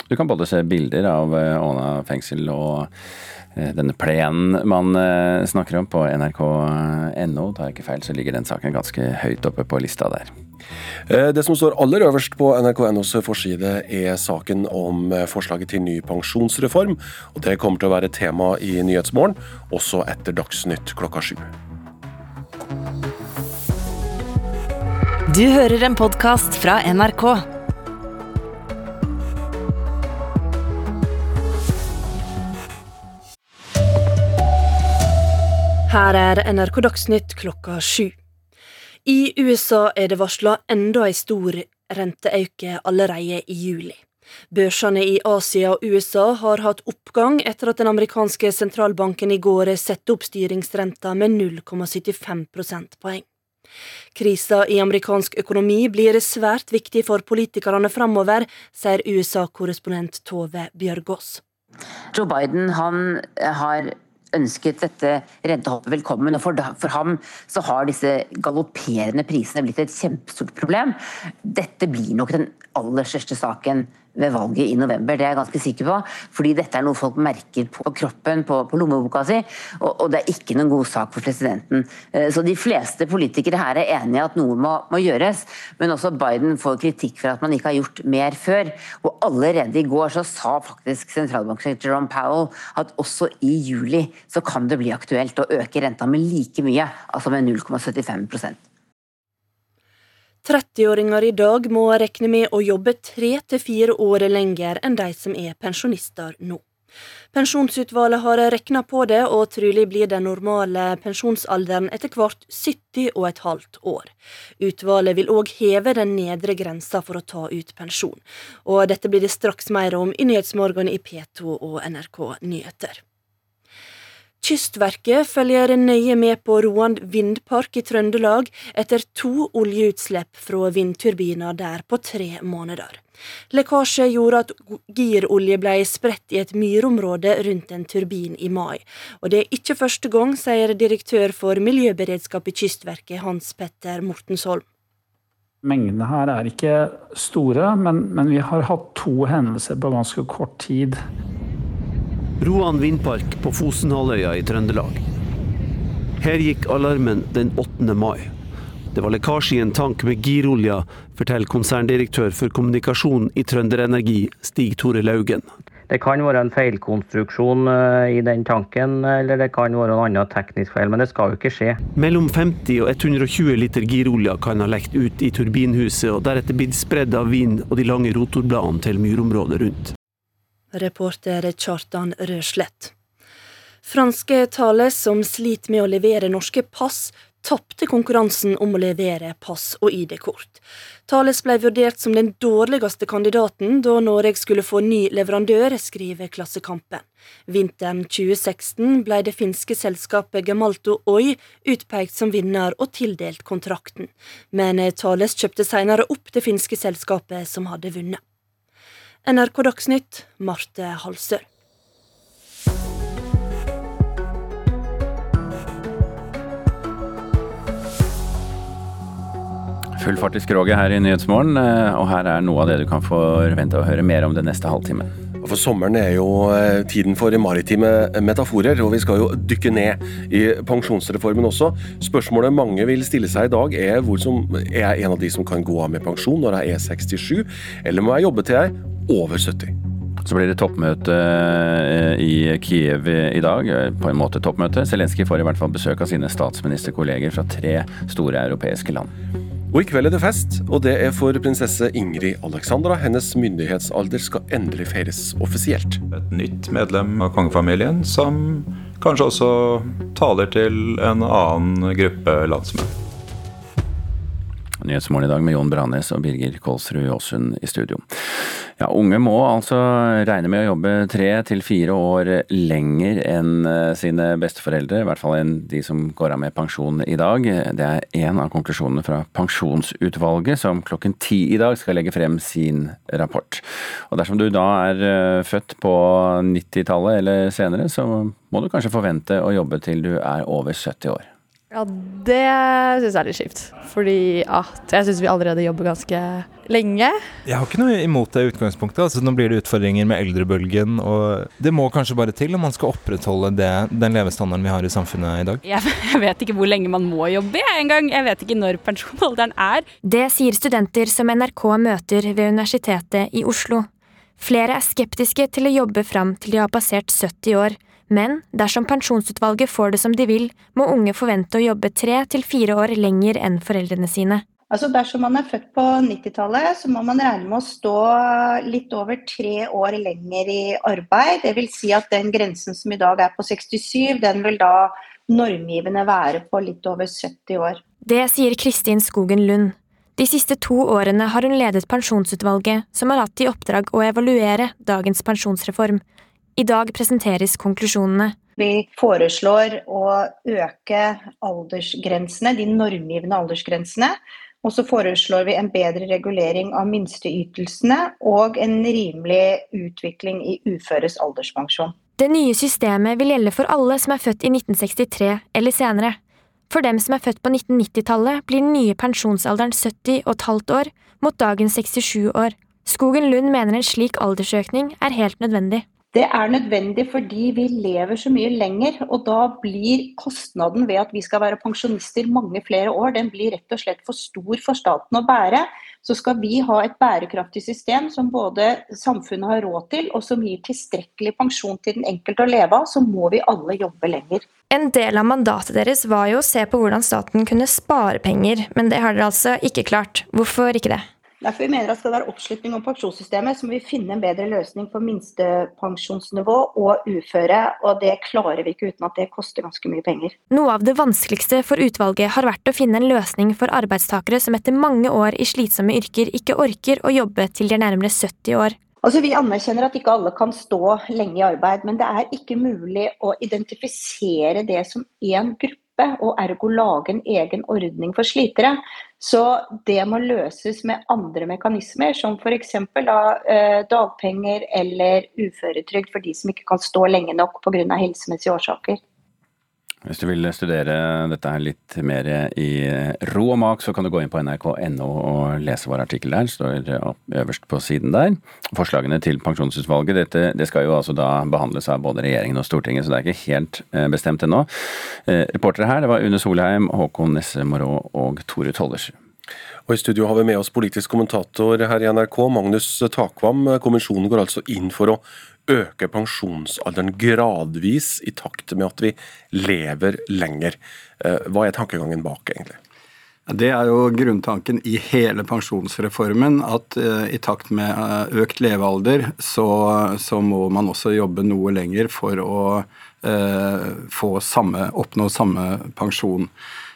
Du kan både se bilder av Åna fengsel og denne plenen man snakker om på nrk.no. Tar jeg ikke feil, så ligger den saken ganske høyt oppe på lista der. Det som står aller øverst på nrk.nos forside, er saken om forslaget til ny pensjonsreform. og Det kommer til å være tema i Nyhetsmorgen, også etter Dagsnytt klokka sju. Du hører en podkast fra NRK. Her er NRK Dagsnytt klokka sju. I USA er det varsla enda ei stor renteauke allerede i juli. Børsene i Asia og USA har hatt oppgang etter at den amerikanske sentralbanken i går satte opp styringsrenta med 0,75 prosentpoeng. Krisa i amerikansk økonomi blir svært viktig for politikerne framover, sier USA-korrespondent Tove Bjørgaas. Joe Biden han har ønsket dette rentehoppet velkommen. og for, for, ham så har disse galopperende prisene blitt et kjempestort problem. Dette blir nok den aller største saken ved valget i november. Det er jeg ganske sikker på. Fordi dette er noe folk merker på kroppen, på, på lommeboka si. Og, og, det er ikke noen god sak for presidenten. Eh, så de fleste politikere her er enige at noe må, må, gjøres. Men også Biden får kritikk for at man ikke har gjort mer før. Og allerede i går så sa faktisk sentralbanksjef Jerome Powell at også i juli så kan det bli aktuelt å øke renta med like mye, altså med 0,75 30-åringer i dag må regne med å jobbe tre til fire år lenger enn de som er pensjonister nå. Pensjonsutvalget har regna på det, og trolig blir den normale pensjonsalderen etter hvert 70 og et halvt år. Utvalget vil òg heve den nedre grensa for å ta ut pensjon. Og dette blir det straks mer om i Nyhetsmorgen i P2 og NRK Nyheter. Kystverket følger nøye med på Roan vindpark i Trøndelag etter to oljeutslipp fra vindturbiner der på tre måneder. Lekkasje gjorde at girolje ble spredt i et myrområde rundt en turbin i mai. Og det er ikke første gang, sier direktør for miljøberedskap i Kystverket, Hans Petter Mortensholm. Mengdene her er ikke store, men, men vi har hatt to hendelser på ganske kort tid. Roan vindpark på Fosenhalvøya i Trøndelag. Her gikk alarmen den 8. mai. Det var lekkasje i en tank med girolja, forteller konserndirektør for kommunikasjon i Trønderenergi, Stig Tore Laugen. Det kan være en feilkonstruksjon eh, i den tanken, eller det kan være en annen teknisk feil, men det skal jo ikke skje. Mellom 50 og 120 liter girolja kan ha lekt ut i turbinhuset, og deretter blitt spredd av vind og de lange rotorbladene til myrområdet rundt. Reporter Kjartan Røslett. Franske Thales, som sliter med å levere norske pass, tapte konkurransen om å levere pass og ID-kort. Thales ble vurdert som den dårligste kandidaten da Norge skulle få ny leverandør, skriver Klassekampen. Vinteren 2016 ble det finske selskapet Gemalto Oi utpekt som vinner og tildelt kontrakten, men Thales kjøpte senere opp det finske selskapet som hadde vunnet. NRK Dagsnytt, Marte Halsør. Full fart i skroget her i Nyhetsmorgen, eh, og her er noe av det du kan forvente å høre mer om den neste halvtimen. For Sommeren er jo eh, tiden for maritime metaforer, og vi skal jo dykke ned i pensjonsreformen også. Spørsmålet mange vil stille seg i dag er hvor som, er jeg en av de som kan gå av med pensjon når jeg er 67, eller må jeg jobbe til jeg over 70? Så blir det toppmøte eh, i Kiev i dag. Eh, på en måte toppmøte. Zelenskyj får i hvert fall besøk av sine statsministerkolleger fra tre store europeiske land. Og I kveld er det fest, og det er for prinsesse Ingrid Alexandra. Hennes myndighetsalder skal endelig feires offisielt. Et nytt medlem av kongefamilien som kanskje også taler til en annen gruppe landsmenn. Nyhetsmorgen i dag med Jon Branes og Birger Kolsrud Aasund i studio. Ja, Unge må altså regne med å jobbe tre til fire år lenger enn eh, sine besteforeldre, i hvert fall enn de som går av med pensjon i dag. Det er en av konklusjonene fra Pensjonsutvalget, som klokken ti i dag skal legge frem sin rapport. Og Dersom du da er eh, født på 90-tallet eller senere, så må du kanskje forvente å jobbe til du er over 70 år. Ja, det syns jeg er litt kjipt. Fordi at jeg syns vi allerede jobber ganske lenge. Jeg har ikke noe imot det i utgangspunktet. Altså, nå blir det utfordringer med eldrebølgen, og det må kanskje bare til om man skal opprettholde det, den levestandarden vi har i samfunnet i dag. <laughs> Jeg vet ikke hvor lenge man må jobbe jeg, engang. Jeg vet ikke når pensjonsalderen er. Det sier studenter som NRK møter ved Universitetet i Oslo. Flere er skeptiske til å jobbe fram til de har passert 70 år. Men dersom pensjonsutvalget får det som de vil, må unge forvente å jobbe tre til fire år lenger enn foreldrene sine. Altså Dersom man er født på 90-tallet, så må man regne med å stå litt over tre år lenger i arbeid. Det vil si at den grensen som i dag er på 67, den vil da normgivende være på litt over 70 år. Det sier Kristin Skogen Lund. De siste to årene har hun ledet pensjonsutvalget, som har hatt i oppdrag å evaluere dagens pensjonsreform. I dag presenteres konklusjonene. Vi foreslår å øke aldersgrensene, de normgivende aldersgrensene. Og så foreslår vi en bedre regulering av minsteytelsene og en rimelig utvikling i uføres alderspensjon. Det nye systemet vil gjelde for alle som er født i 1963 eller senere. For dem som er født på 1990-tallet, blir den nye pensjonsalderen 70 og et halvt år, mot dagens 67 år. Skogen Lund mener en slik aldersøkning er helt nødvendig. Det er nødvendig fordi vi lever så mye lenger, og da blir kostnaden ved at vi skal være pensjonister mange flere år, den blir rett og slett for stor for staten å bære. Så skal vi ha et bærekraftig system som både samfunnet har råd til, og som gir tilstrekkelig pensjon til den enkelte å leve av, så må vi alle jobbe lenger. En del av mandatet deres var jo å se på hvordan staten kunne spare penger, men det har dere altså ikke klart. Hvorfor ikke det? Derfor vi mener at skal det være oppslutning om pensjonssystemet, så må vi finne en bedre løsning for minstepensjonsnivå og uføre. Og det klarer vi ikke uten at det koster ganske mye penger. Noe av det vanskeligste for utvalget har vært å finne en løsning for arbeidstakere som etter mange år i slitsomme yrker ikke orker å jobbe til de er nærmere 70 år. Altså, Vi anerkjenner at ikke alle kan stå lenge i arbeid, men det er ikke mulig å identifisere det som én gruppe og ergo lage en egen ordning for slitere. Så det må løses med andre mekanismer, som f.eks. Da, dagpenger eller uføretrygd for de som ikke kan stå lenge nok pga. helsemessige årsaker. Hvis du vil studere dette her litt mer i ro og mak, så kan du gå inn på nrk.no og lese vår artikkel der. Står øverst på siden der. Forslagene til pensjonsutvalget, dette, det skal jo altså da behandles av både regjeringen og Stortinget, så det er ikke helt eh, bestemt ennå. Eh, reportere her, det var Une Solheim, Håkon Nesse Morå og Tore Tollersrud. Og I studio har vi med oss politisk kommentator her i NRK, Magnus Takvam. Kommisjonen går altså inn for å øke pensjonsalderen gradvis i takt med at vi lever lenger. Eh, hva er tankegangen bak, egentlig? Det er jo grunntanken i hele pensjonsreformen, at uh, i takt med uh, økt levealder, så, så, må man også jobbe noe lenger for å uh, samme, oppnå samme pensjon.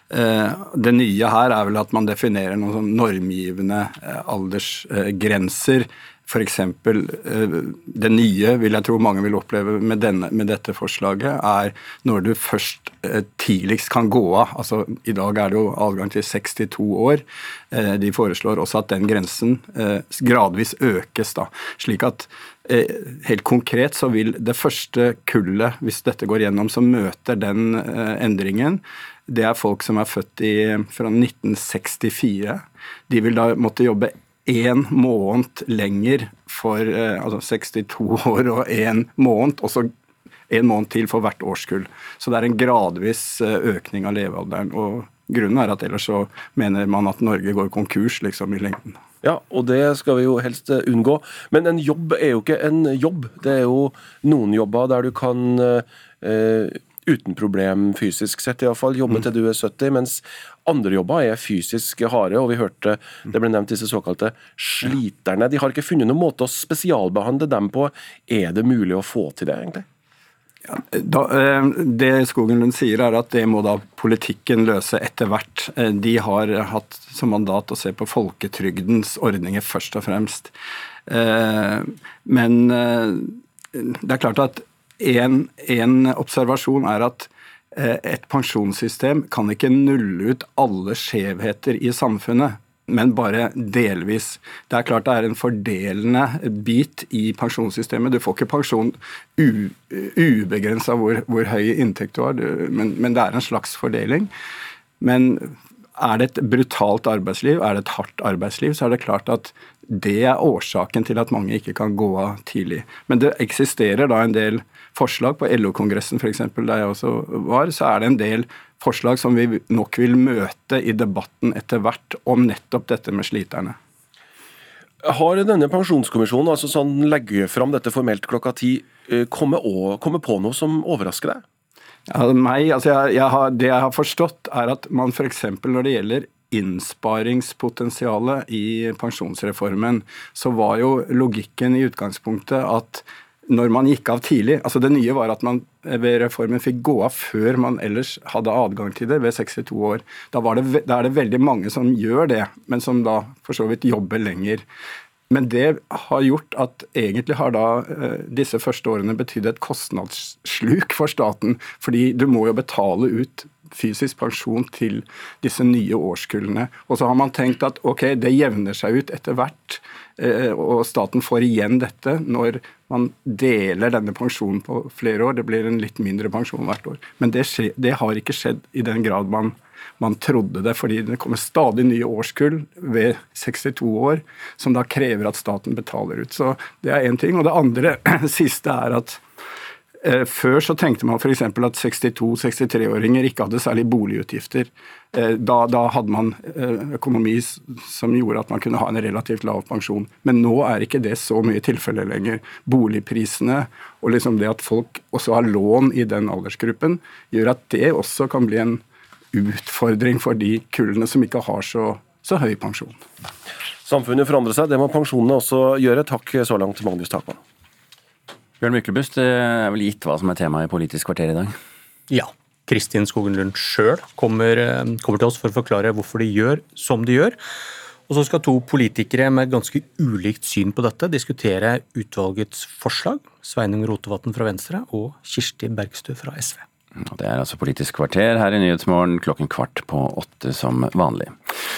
Det nye her er vel at man definerer noen sånn normgivende aldersgrenser F.eks. Eh, det nye, vil jeg tro mange vil oppleve med, denne, med, dette forslaget, er når du først eh, tidligst kan gå av. Altså, I dag er det jo adgang til 62 år. Eh, de foreslår også at den grensen gradvis økes. da, slik at Helt konkret så vil det første kullet, hvis dette går gjennom, som møter den endringen, det er folk som er født i, fra 1964. De vil da måtte jobbe én måned lenger for eh, altså 62 år og én måned, og så en måned til for hvert årskull. Så det er en gradvis eh, økning av levealderen. og Grunnen er at ellers så mener man at Norge går konkurs liksom i lengden. Ja, og det skal vi jo helst eh, unngå. Men en jobb er jo ikke en jobb. Det er jo noen jobber der du kan eh, uten problem fysisk sett, iallfall. Jobbe mm. til du er 70. Mens andre jobber er fysisk harde, og vi hørte det ble nevnt disse såkalte sliterne. De har ikke funnet noen måte å spesialbehandle dem på. Er det mulig å få til det, egentlig? Ja, da, eh, det Skogenlund sier, er at det må da politikken løse etter hvert. Eh, de har hatt som mandat å se på folketrygdens ordninger først og fremst. Eh, men det er klart at en, observasjon er at eh, et pensjonssystem kan ikke nulle ut alle skjevheter i samfunnet, men bare delvis. Det er klart det er en fordelende bit i pensjonssystemet. Du får ikke pensjon ubegrensa hvor, hvor, høy inntekt du har, men, men det er en slags fordeling. Men er det et brutalt arbeidsliv, er det et hardt arbeidsliv, så er det klart at det er årsaken til at mange ikke kan gå av tidlig. Men det eksisterer da en del forslag. På LO-kongressen f.eks., der jeg også var, så er det en del forslag som vi nok vil møte i debatten etter hvert om nettopp dette med sliterne. Har denne pensjonskommisjonen, altså sånn legger fram dette formelt klokka ti, eh, kommet, kommet på noe som overrasker deg? Ja, meg, altså jeg, jeg har, det jeg har forstått, er at man f.eks. når det gjelder innsparingspotensialet i pensjonsreformen, så var jo logikken i utgangspunktet at når man gikk av tidlig. Altså Det nye var at man ved reformen fikk gå av før man ellers hadde adgang til det, ved 62 år. Da, det, da er det veldig mange som gjør det, men som da for så vidt jobber lenger. Men det har gjort at egentlig har da eh, disse første årene betydd et kostnadssluk for staten. Fordi du må jo betale ut fysisk pensjon til disse nye årskullene. Og så har man tenkt at ok, det jevner seg ut etter hvert, eh, og staten får igjen dette når man deler denne pensjonen på flere år. Det blir en litt mindre pensjon hvert år. Men det, skje, det har ikke skjedd i den grad man man trodde det, fordi det kommer stadig nye årskull ved 62 år som da krever at staten betaler ut. Så Det er én ting. Og det andre <clears throat> siste er at før så tenkte man f.eks. at 62-63-åringer ikke hadde særlig boligutgifter. Eh, da, da, hadde man eh, økonomi som gjorde at man kunne ha en relativt lav pensjon. Men nå er ikke det så mye tilfelle lenger. Boligprisene og liksom det at folk også har lån i den aldersgruppen, gjør at det også kan bli en utfordring for de kullene som ikke har så, så høy pensjon. Samfunnet forandrer seg, det må pensjonene også gjøre. Takk så langt, Magnus Takman. Bjørn Myklebust, det er vel gitt hva som er temaet i Politisk kvarter i dag? Ja. Kristin Skogen Lund sjøl kommer, eh, kommer til oss for å forklare hvorfor de gjør som de gjør. Og så skal to politikere med ganske ulikt syn på dette diskutere utvalgets forslag. Sveinung Rotevatn fra Venstre og Kirsti Bergstø fra SV. Det er altså Politisk kvarter her i Nyhetsmorgen klokken kvart på åtte som vanlig.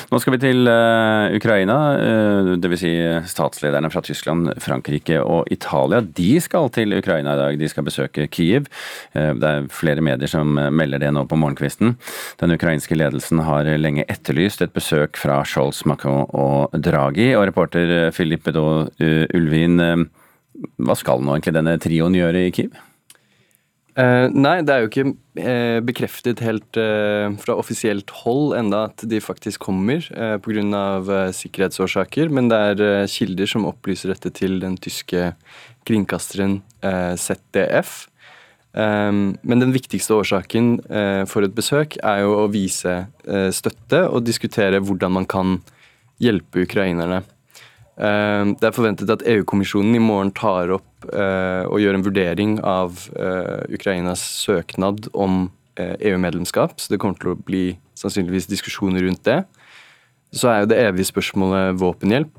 Nå skal vi til uh, Ukraina, uh, dvs. Si statslederne fra Tyskland, Frankrike og Italia. De skal til Ukraina i dag, de skal besøke Kyiv. Uh, det er flere medier som melder det nå på morgenkvisten. Den ukrainske ledelsen har lenge etterlyst et besøk fra Scholz, Macron og Draghi. Og reporter Filippe Bedo Ulvin, hva skal nå egentlig denne trioen gjøre i Kyiv? Uh, nei, det er jo ikke uh, bekreftet helt uh, fra offisielt hold enda at de faktisk kommer uh, pga. Uh, sikkerhetsårsaker. Men det er kilder som opplyser dette til den tyske kringkasteren ZDF. Um, men den viktigste årsaken for et besøk er jo å vise støtte og diskutere hvordan man kan hjelpe ukrainerne. Det er forventet at EU-kommisjonen i morgen tar opp og gjøre en vurdering av eh, Ukrainas søknad om EU-medlemskap. Eh, e så det kommer til å bli sannsynligvis diskusjoner rundt det. Så er jo det evige spørsmålet våpenhjelp.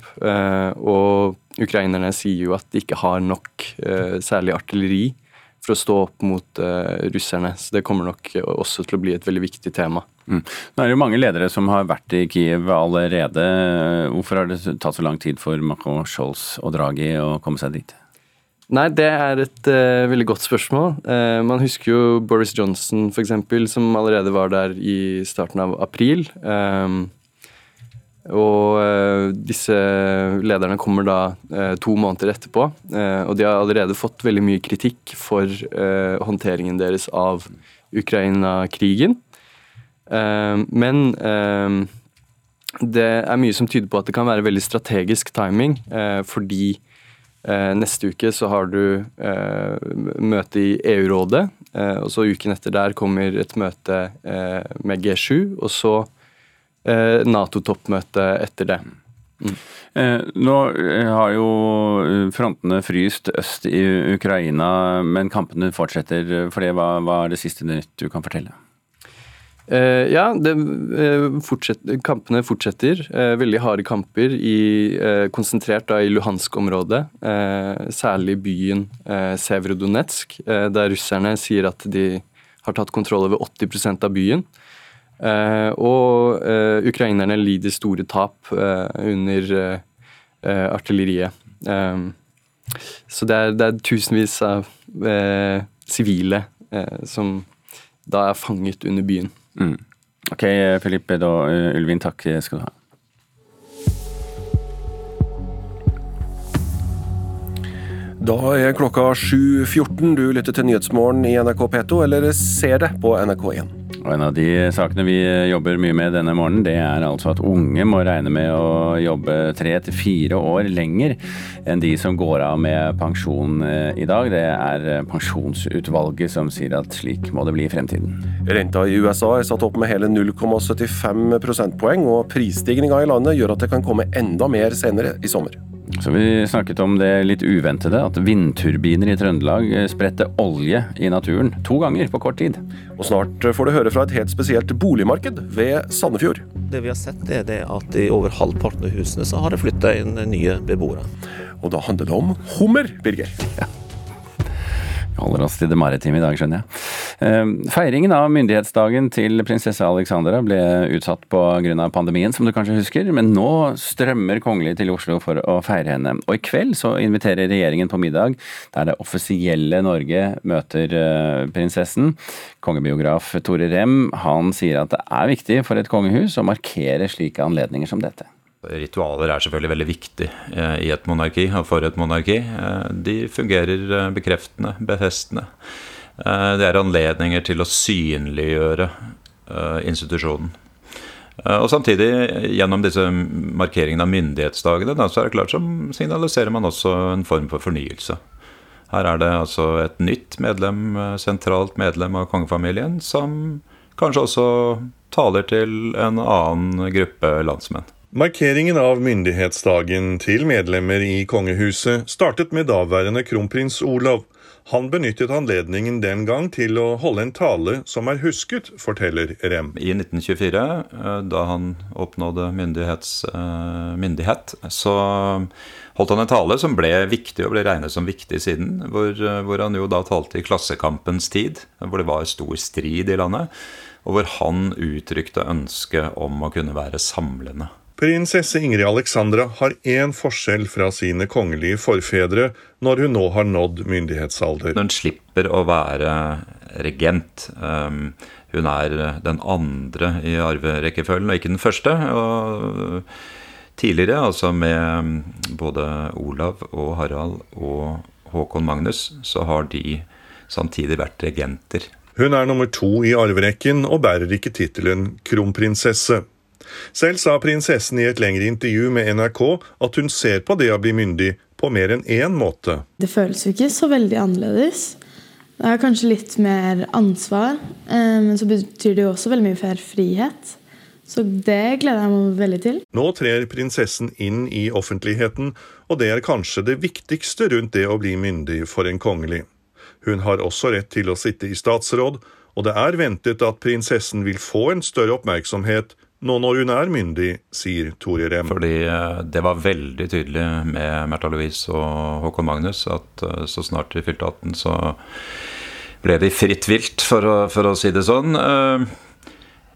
Og ukrainerne sier jo at de ikke har nok særlig artilleri for å stå opp mot russerne. Så det kommer nok også til å bli et veldig viktig tema. Mm. Nå er det jo mange ledere som har vært i Kiev allerede. Hvorfor har det tatt så lang tid for Macron, Scholz og Draghi å komme seg dit? Nei, det er et uh, veldig godt spørsmål. Uh, man husker jo Boris Johnson f.eks., som allerede var der i starten av april. Um, og uh, disse lederne kommer da to måneder etterpå. og de har allerede fått veldig mye kritikk for håndteringen deres av Ukraina-krigen. men det er mye som tyder på at det kan være veldig strategisk timing, fordi neste uke så har du eh, møte i EU-rådet, eh, og så uken etter der kommer et møte med G7, og så Nato-toppmøte etter det. Mm. Nå har jo frontene fryst øst i Ukraina, men kampene fortsetter. For det, hva, hva er det siste nytt du kan fortelle? Uh, ja, det, uh, fortsett, kampene fortsetter. Uh, veldig harde kamper i, konsentrert da, i Luhansk-området. særlig byen Sevrodonetsk, der russerne sier at de har tatt kontroll over 80% av byen. og ukrainerne lider store tap under artilleriet. så det er, det er, tusenvis av sivile som da er fanget under byen. Mm. Ok, Filippe da, Ulvin, takk skal du ha. Da er klokka 7.14. Du lytter til Nyhetsmorgen i NRK P2, eller ser det på NRK1. Og En av de sakene vi jobber mye med denne morgenen, det er altså at unge må regne med å jobbe tre til fire år lenger enn de som går av med pensjon eh, i dag. Det er pensjonsutvalget som sier at slik må det bli i fremtiden. Renta i USA er satt opp med hele 0,75 prosentpoeng, og prisstigninga i landet gjør at det kan komme enda mer senere i sommer. Så vi snakket om det litt uventede, at vindturbiner i Trøndelag spredte olje i naturen to ganger på kort tid. Og snart får du høre fra et helt spesielt boligmarked ved Sandefjord. Det vi har sett er det at i over halvparten av husene så har det flytta inn nye beboere. Og da handler det om hummer, Birger. Ja. Vi holder oss til det maritime i dag, skjønner jeg. Ehm, feiringen av myndighetsdagen til prinsesse Alexandra ble utsatt pga. pandemien, som du kanskje husker, men nå strømmer kongelige til Oslo for å feire henne. Og i kveld så inviterer regjeringen på middag der det offisielle Norge møter eh, prinsessen. Kongebiograf Tore Rem han sier at det er viktig for et kongehus å markere slike anledninger som dette. Ritualer er selvfølgelig veldig viktig eh, i et monarki og for et monarki. Eh, de fungerer bekreftende, befestende. Det er anledninger til å synliggjøre institusjonen. Og samtidig, gjennom disse markeringene av myndighetsdagene, så er det klart som signaliserer man også en form for fornyelse. Her er det altså et nytt medlem, sentralt medlem av kongefamilien, som kanskje også taler til en annen gruppe landsmenn. Markeringen av myndighetsdagen til medlemmer i kongehuset startet med daværende kronprins Olav. Han benyttet anledningen den gang til å holde en tale som er husket, forteller Rem. I 1924, eh, da han oppnådde eh, myndighet, så holdt han en tale som ble viktig og ble regnet som viktig siden. Hvor, eh, hvor han jo da talte i klassekampens tid, hvor det var stor strid i landet. Og hvor han uttrykte ønske om å kunne være samlende. Prinsesse Ingrid Alexandra har én forskjell fra sine kongelige forfedre når hun nå har nådd myndighetsalder. Hun slipper å være regent. Um, hun er den andre i arverekkefølgen, og ikke den første. Og tidligere, altså med både Olav og Harald og Håkon Magnus, så har de samtidig vært regenter. Hun er nummer to i arverekken og bærer ikke tittelen kronprinsesse. Selv sa prinsessen i et lengre intervju med NRK at hun ser på det å bli myndig på mer enn én måte. Det føles jo ikke så veldig annerledes. Det er kanskje litt mer ansvar, eh, men så betyr det jo også veldig mye mer frihet. Så det gleder jeg meg veldig til. Nå trer prinsessen inn i offentligheten, og det er kanskje det viktigste rundt det å bli myndig for en kongelig. Hun har også rett til å sitte i statsråd, og det er ventet at prinsessen vil få en større oppmerksomhet nå når hun er myndig, sier Tore Rem. Fordi eh, det var veldig tydelig med Märtha Louise og Håkon Magnus at eh, så snart de fylte 18, så ble de fritt vilt, for å, for å si det sånn. Eh,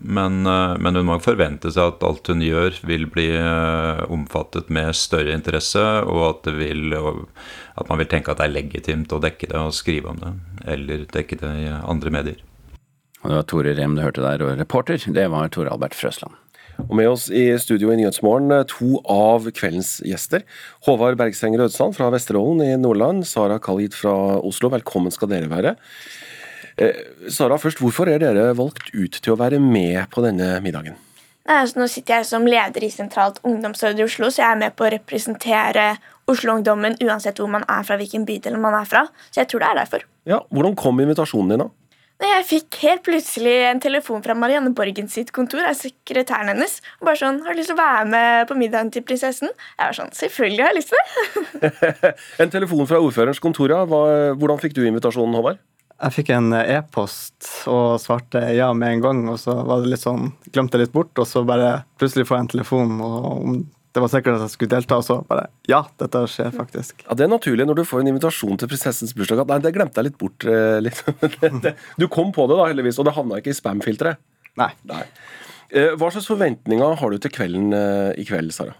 men, men, hun må forvente seg at alt hun gjør, vil bli omfattet med større interesse, og at, vil, at man vil tenke at det er legitimt å dekke det og skrive om det, eller dekke det i andre medier. Og det var Tore Rem du hørte der, og reporter det var Tore Albert Frøsland. Og med oss i studio i Nyhetsmorgen eh, to av kveldens gjester. Håvard Bergseng Rødsand fra Vesterålen i Nordland, Sara Khalid fra Oslo, velkommen skal dere være. Eh, Sara, først, hvorfor er dere valgt ut til å være med på denne middagen? Nei, Altså, nå sitter jeg som leder i Sentralt ungdomsråd i Oslo, så jeg er med på å representere Oslo-ungdommen uansett hvor man er fra, hvilken bydel man er fra. Så jeg tror det er derfor. Ja, Hvordan kom invitasjonen din, da? Jeg fikk helt plutselig en telefon fra Marianne Borgen sitt kontor. er sekretæren hennes, og bare sånn 'Har du lyst til å være med på middagen til prinsessen?' Jeg var sånn 'Selvfølgelig har jeg lyst til det'. <laughs> en telefon fra ordførerens kontor, ja. Hvordan fikk du invitasjonen, Håvard? Jeg fikk en e-post og svarte ja med en gang. Og så var det litt sånn, glemte jeg litt bort, og så bare plutselig får jeg en telefon om det var sikkert at jeg skulle delta, og så bare Ja, dette skjer faktisk. Ja, Det er naturlig når du får en invitasjon til prinsessens bursdag at nei, det glemte jeg litt bort. Eh, litt. <laughs> du kom på det, da, heldigvis, og det havna ikke i spam-filteret. Nei. nei. Eh, hva slags forventninger har du til kvelden eh, i kveld, Sara?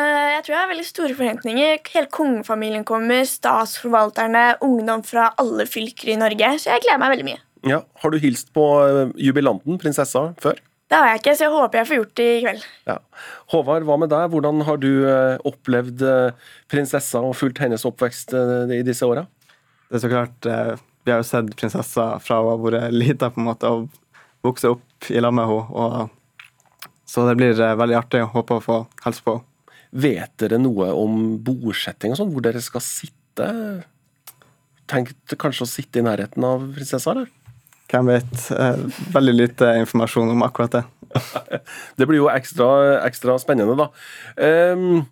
Jeg tror jeg har veldig store forventninger. Hele kongefamilien kommer, statsforvalterne, ungdom fra alle fylker i Norge. Så jeg gleder meg veldig mye. Ja, Har du hilst på jubilanten, prinsessa, før? Det har jeg ikke, så jeg håper jeg får gjort det i kveld. Ja. Håvard, hva med deg? Hvordan har du eh, opplevd eh, prinsessa og fulgt hennes oppvekst eh, i disse åra? Det er så klart Vi har jo sett prinsessa fra hun har vært lita, på en måte, og vokst opp i lag med henne. Så det blir veldig artig. å Håpe å få hilse på Vet dere noe om bordsetting og sånn, hvor dere skal sitte? Tenkt kanskje å sitte i nærheten av prinsessa, eller? Hvem vet. Eh, veldig lite informasjon om akkurat det. <laughs> det blir jo ekstra, ekstra spennende, da. Um,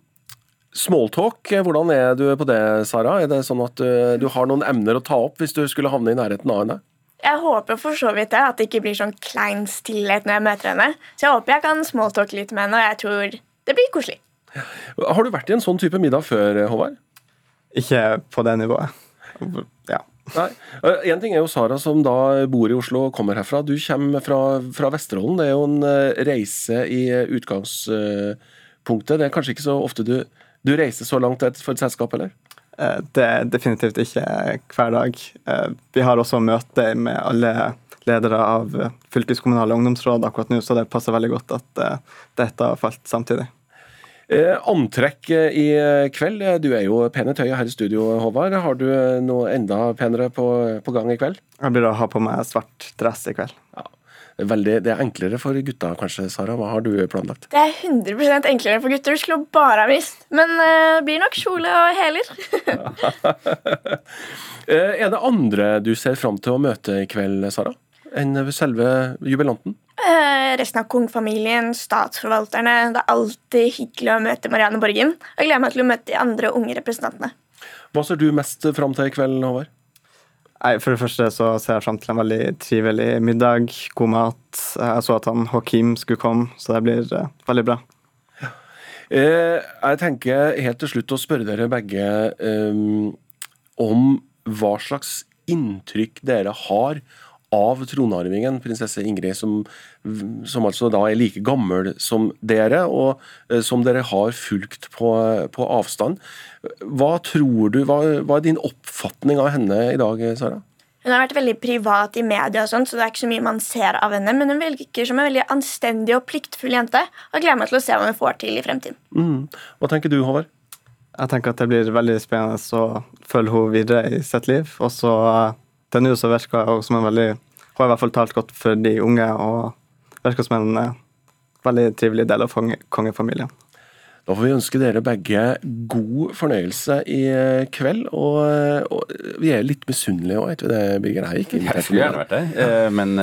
Smalltalk, hvordan er du på det, Sara? Er det sånn at uh, du har noen emner å ta opp hvis du skulle havne i nærheten av henne? Jeg håper for så vidt det, at det ikke blir sånn klein stillhet når jeg møter henne. Så jeg håper jeg kan smalltalke litt med henne, og jeg tror det blir koselig. Har du vært i en sånn type middag før, Håvard? Ikke på det nivået. Nei. En ting er jo Sara som da bor i Oslo og kommer herfra. Du kommer fra, fra Vesterålen. Det er jo en eh, reise i utgangspunktet. Det er kanskje ikke så ofte du, du reiser så langt for et selskap, eller? Eh, det er definitivt ikke hver dag. Eh, vi har også møte med alle ledere av fylkeskommunale ungdomsråd akkurat nå, så det passer veldig godt at dette har falt samtidig. Eh, antrekk i kveld. Du er jo pen i tøyet her i studio, Håvard. Har du noe enda penere på, på gang i kveld? Jeg blir å ha på meg svart dress i kveld. Ja. Veldig, det er enklere for gutta kanskje, Sara. Hva har du planlagt? Det er 100% enklere for gutter. Du skulle bare ha visst. Men det uh, blir nok kjole og hæler. <laughs> er det andre du ser fram til å møte i kveld, Sara? Enn selve jubilanten? Uh, resten av kongefamilien, statsforvalterne. Det er alltid hyggelig å møte Marianne Borgen. Jeg gleder meg til å møte de andre unge representantene. Hva ser du mest fram til i kveld, Håvard? Nei, For det første så ser jeg fram til en veldig trivelig middag, god mat. Jeg så at han Hakim skulle komme, så det blir uh, veldig bra. Ja. Eh, jeg tenker helt til slutt å spørre dere begge um, om hva slags inntrykk dere har av tronarvingen, prinsesse Ingrid, som, som, altså da er like gammel som dere, og uh, som dere har fulgt på, på avstand. Hva tror du, hva, hva, er din oppfatning av henne i dag, Sara? Hun har vært veldig privat i media, og sånt, så det er ikke så mye man ser av henne. Men hun virker som en veldig anstendig og pliktfull jente. Og gleder meg til å se hva hun får til i fremtiden. Mm. Hva tenker du, Håvard? Jeg tenker at det blir veldig spennende å følge henne videre i sitt liv. Og så til nå så virker hun som en veldig Hun har i hvert fall talt godt for de unge og virker som en uh, veldig trivelig del av kongefamilien. Da får vi ønske dere begge god fornøyelse i eh, kveld. Og, eh, og vi er litt misunnelige òg, vet du det, Birger? Ikke jeg skulle gjerne vært det, men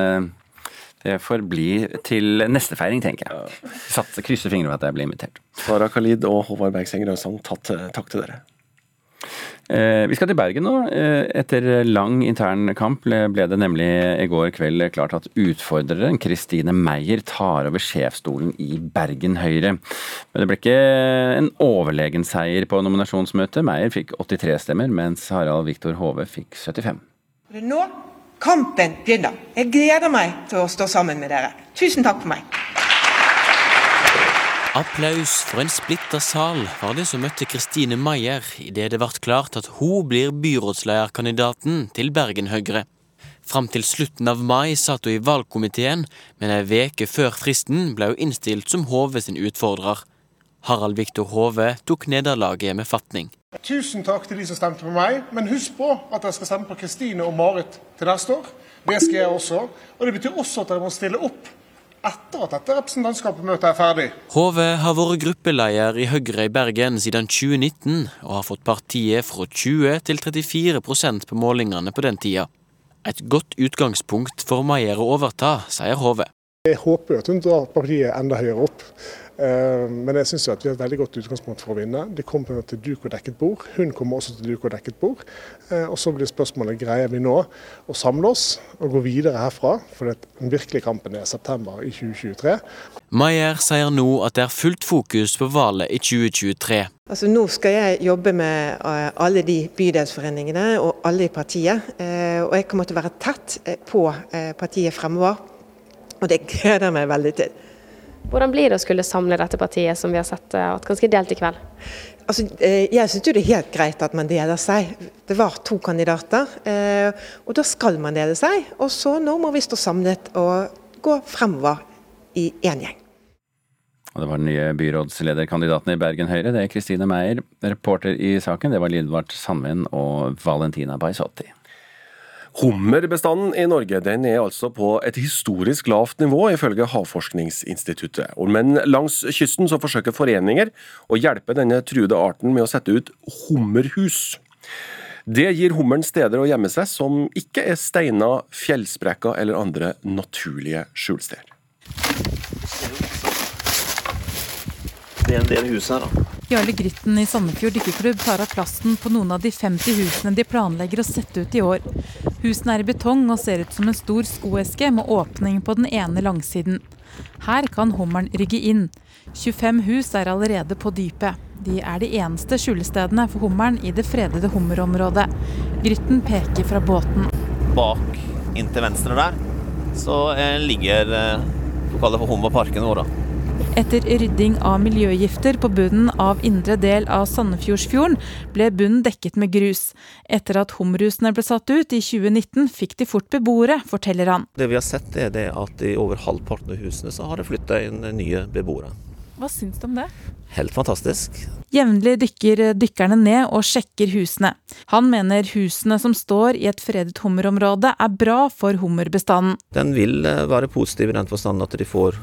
det får bli til neste feiring, tenker jeg. Satser, krysser fingrene for at jeg blir invitert. Sara Khalid og Håvard Bergseng Røsang, takk til dere. Eh, vi skal til Bergen nå. Eh, etter lang intern kamp ble det nemlig i går kveld klart at utfordreren Kristine Meyer tar over sjefsstolen i Bergen Høyre. Men det ble ikke en overlegen seier på nominasjonsmøtet. Meyer fikk 83 stemmer, mens Harald Viktor Hove fikk 75. Det er nå kampen begynner. Jeg gleder meg til å stå sammen med dere. Tusen takk for meg. Applaus for en splitta sal var det som møtte Kristine Maier idet det ble klart at hun blir byrådslederkandidaten til Bergen Høyre. Fram til slutten av mai satt hun i valgkomiteen, men ei veke før fristen ble hun innstilt som Hove sin utfordrer. Harald Viktor Hove tok nederlaget med fatning. Tusen takk til de som stemte på meg, men husk på at dere skal stemme på Kristine og Marit til neste år. Det skal jeg også. Og det betyr også at dere må stille opp etter at dette representantskapsmøtet er ferdig. Hove har vært gruppeleder i Høyre i Bergen siden 2019, og har fått partiet fra 20 til 34% på målingene på den tida. Et godt utgangspunkt for Maier å overta, sier Hove. Jeg håper at hun drar partiet enda høyere opp. Eh, men jeg syns vi har et veldig godt utgangspunkt for å vinne. De kommer til duk og dekket bord. Hun kommer også til duk og dekket bord. Eh, og så blir spørsmålet greier vi nå å samle oss og gå videre herfra. For den virkelige kampen er september i 2023. Maier sier nå at det er fullt fokus på valget i 2023. Altså Nå skal jeg jobbe med eh, alle de bydelsforeningene og alle i partiet. Og jeg kommer til å være tett på partiet fremover. Og det gleder jeg meg veldig til. Hvordan blir det å skulle samle dette partiet, som vi har sett eh, vært ganske delt i kveld? Altså, eh, jeg syns det er helt greit at man deler seg. Det var to kandidater, eh, og da skal man dele seg. Og så nå må vi stå samlet og gå fremover i én gjeng. Og det var den nye byrådslederkandidaten i Bergen Høyre, det er Kristine Meyer. Reporter i saken, det var Lindvart Sandven og Valentina Baisotti. Hummerbestanden i Norge den er altså på et historisk lavt nivå, ifølge Havforskningsinstituttet. Men langs kysten så forsøker foreninger å hjelpe denne truede arten med å sette ut hummerhus. Det gir hummeren steder å gjemme seg som ikke er steiner, fjellsprekker eller andre naturlige skjulesteder. Det er en del hus her, da. Jarle Grytten i Sandefjord dykkerklubb tar av plasten på noen av de 50 husene de planlegger å sette ut i år. Husene er i betong og ser ut som en stor skoeske med åpning på den ene langsiden. Her kan hummeren rygge inn. 25 hus er allerede på dypet. De er de eneste skjulestedene for hummeren i det fredede hummerområdet. Grytten peker fra båten. Bak, inntil venstre der, så eh, ligger eh, for hummerparken vår. Etter rydding av miljøgifter på bunnen av indre del av Sandefjordsfjorden, ble bunnen dekket med grus. Etter at hummerhusene ble satt ut i 2019, fikk de fort beboere, forteller han. Det vi har sett er det at i over halvparten av husene så har det flytta inn nye beboere. Hva syns du om det? Helt fantastisk. Jevnlig dykker dykkerne ned og sjekker husene. Han mener husene som står i et fredet hummerområde er bra for hummerbestanden. Den vil eh, være positiv i den forstand at de får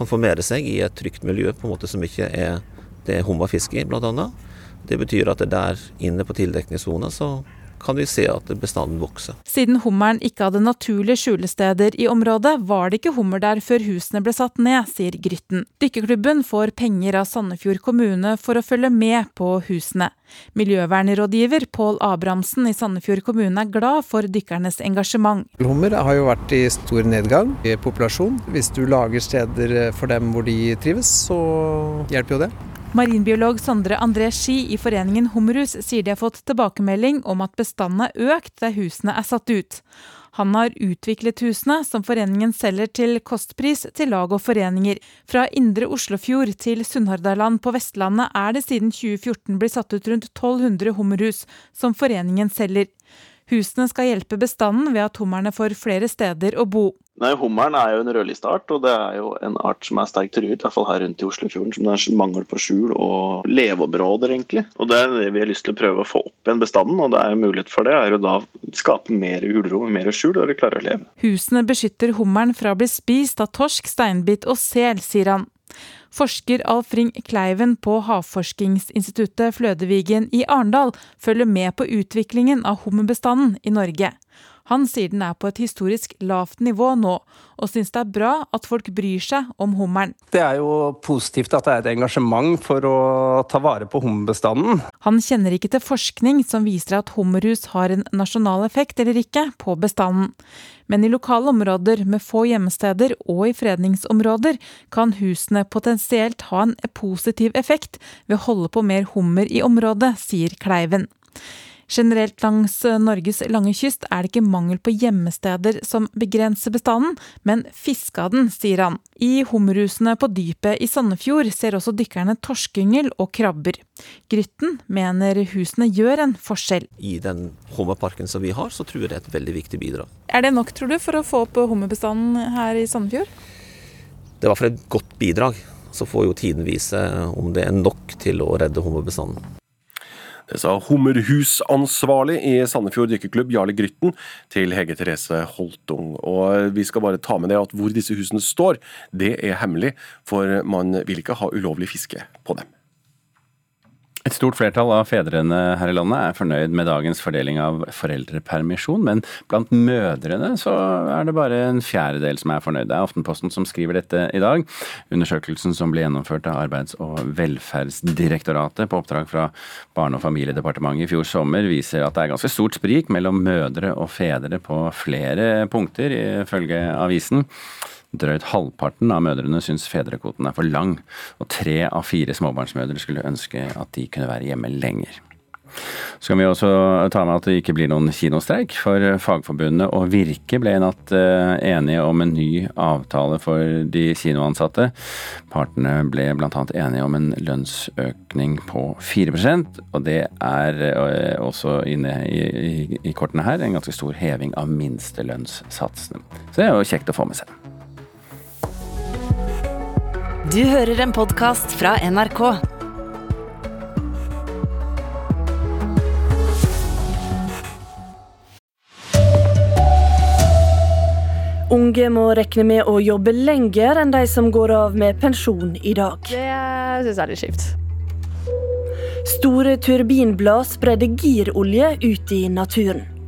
kan formere seg i et trygt miljø på en måte som ikke er det hummerfiske i, bl.a. Det betyr at det der inne på tildekningssona så kan vi se at bestanden vokser. Siden hummeren ikke hadde naturlige skjulesteder i området, var det ikke hummer der før husene ble satt ned, sier Grytten. Dykkerklubben får penger av Sandefjord kommune for å følge med på husene. Miljøvernrådgiver Pål Abrahamsen i Sandefjord kommune er glad for dykkernes engasjement. Hummer har jo vært i stor nedgang i populasjon. Hvis du lager steder for dem hvor de trives, så hjelper jo det. Marinbiolog Sondre André Ski i foreningen Hummerhus sier de har fått tilbakemelding om at bestanden er økt der husene er satt ut. Han har utviklet husene, som foreningen selger til kostpris til lag og foreninger. Fra Indre Oslofjord til Sunnhordland på Vestlandet er det siden 2014 blitt satt ut rundt 1200 hummerhus, som foreningen selger. Husene skal hjelpe bestanden ved at hummerne får flere steder å bo. Nei, Hummeren er jo en rødlisteart, og det er jo en art som er sterkt truet, i hvert fall her rundt i Oslofjorden. Som det er mangel på skjul og leveområder, egentlig. Og Det er det vi har lyst til å prøve å få opp igjen bestanden, og det er jo mulighet for det. er jo da skape mer hulrom, mer skjul, og de klarer å leve. Husene beskytter hummeren fra å bli spist av torsk, steinbit og sel, sier han. Forsker Alf Ring Kleiven på Havforskningsinstituttet Flødevigen i Arendal følger med på utviklingen av hummerbestanden i Norge. Han sier den er på et historisk lavt nivå nå, og syns det er bra at folk bryr seg om hummeren. Det er jo positivt at det er et engasjement for å ta vare på hummerbestanden. Han kjenner ikke til forskning som viser at hummerhus har en nasjonal effekt eller ikke på bestanden. Men i lokale områder med få gjemmesteder og i fredningsområder kan husene potensielt ha en positiv effekt ved å holde på mer hummer i området, sier Kleiven. Generelt langs Norges lange kyst er det ikke mangel på gjemmesteder som begrenser bestanden, men fiske av den, sier han. I hummerhusene på dypet i Sandefjord ser også dykkerne torskeyngel og krabber. Grytten mener husene gjør en forskjell. I den hummerparken som vi har, så tror jeg det er et veldig viktig bidrag. Er det nok, tror du, for å få opp hummerbestanden her i Sandefjord? Det er i hvert fall et godt bidrag. Så får jo tiden vise om det er nok til å redde hummerbestanden. Det sa hummerhusansvarlig i Sandefjord dykkerklubb, Jarle Grytten, til Hege Therese Holtung. Og vi skal bare ta med det at hvor disse husene står, det er hemmelig, for man vil ikke ha ulovlig fiske på dem. Et stort flertall av fedrene her i landet er fornøyd med dagens fordeling av foreldrepermisjon, men blant mødrene så er det bare en fjerdedel som er fornøyd. Det er Aftenposten som skriver dette i dag. Undersøkelsen som ble gjennomført av Arbeids- og velferdsdirektoratet på oppdrag fra Barne- og familiedepartementet i fjor sommer, viser at det er ganske stort sprik mellom mødre og fedre på flere punkter, ifølge avisen. Drøyt halvparten av mødrene syns fedrekvoten er for lang, og tre av fire småbarnsmødre skulle ønske at de kunne være hjemme lenger. Så kan vi også ta med at det ikke blir noen kinostreik, for Fagforbundet og Virke ble i natt eh, enige om en ny avtale for de kinoansatte. Partene ble bl.a. enige om en lønnsøkning på 4% og det er eh, også inne i, i, i kortene her en ganske stor heving av minstelønnssatsene. Så det er jo kjekt å få med seg. Du hører en podkast fra NRK. Unge må regne med å jobbe lenger enn de som går av med pensjon i dag. Det syns jeg er litt kjipt. Store turbinblad spredde girolje ut i naturen.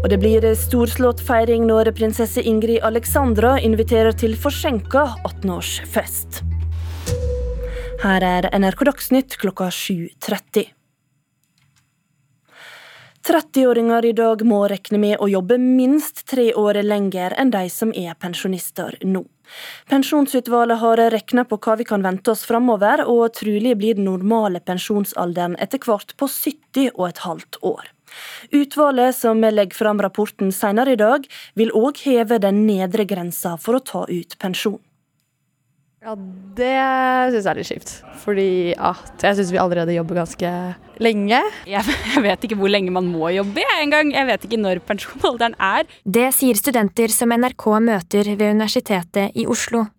Og det blir storslått feiring når prinsesse Ingrid Alexandra inviterer til forsinka 18-årsfest. Her er NRK Dagsnytt klokka 7.30. 30-åringer i dag må regne med å jobbe minst tre år lenger enn de som er pensjonister nå. Pensjonsutvalget har regna på hva vi kan vente oss framover, og trolig blir den normale pensjonsalderen etter hvert på 70 og et halvt år. Utvalget som legger fram rapporten senere i dag, vil òg heve den nedre grensa for å ta ut pensjon. Ja, det syns jeg er litt kjipt. Fordi at jeg syns vi allerede jobber ganske lenge. Jeg, <laughs> vet ikke hvor lenge man må jobbe engang. Jeg vet ikke når pensjonsalderen er. Det sier studenter som NRK møter ved Universitetet i Oslo.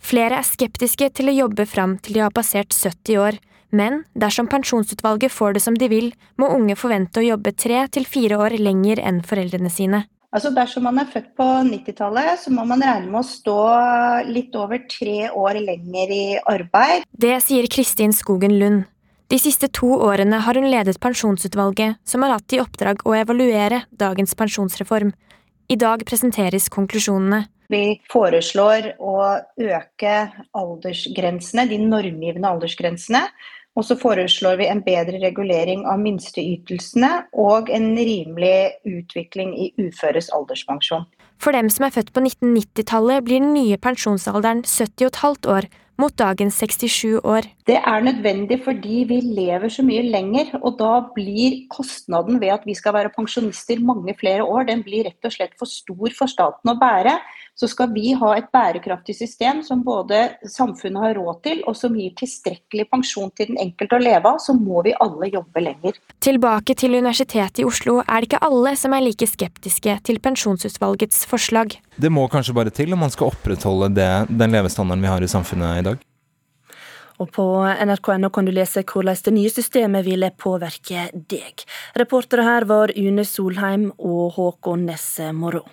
Flere er skeptiske til å jobbe fram til de har passert 70 år. Men dersom pensjonsutvalget får det som de vil, må unge forvente å jobbe tre til fire år lenger enn foreldrene sine. Altså Dersom man er født på 90-tallet, så må man regne med å stå litt over tre år lenger i arbeid. Det sier Kristin Skogen Lund. De siste to årene har hun ledet pensjonsutvalget, som har hatt i oppdrag å evaluere dagens pensjonsreform. I dag presenteres konklusjonene. Vi foreslår å øke aldersgrensene, de normgivende aldersgrensene, og så foreslår vi en bedre regulering av minsteytelsene og en rimelig utvikling i uføres alderspensjon. For dem som er født på 1990-tallet blir den nye pensjonsalderen 70,5 år, mot dagens 67 år. Det er nødvendig fordi vi lever så mye lenger, og da blir kostnaden ved at vi skal være pensjonister mange flere år, den blir rett og slett for stor for staten å bære så skal vi ha et bærekraftig system som både samfunnet har råd til, og som gir tilstrekkelig pensjon til den enkelte å leve av, så må vi alle jobbe lenger. Tilbake til Universitetet i Oslo er det ikke alle som er like skeptiske til pensjonsutvalgets forslag. Det må kanskje bare til om man skal opprettholde det, den levestandarden vi har i samfunnet i dag. Og på nrk.no kan du lese hvordan det nye systemet ville påvirke deg. Reportere her var Une Solheim og Håkon Nesse Morå.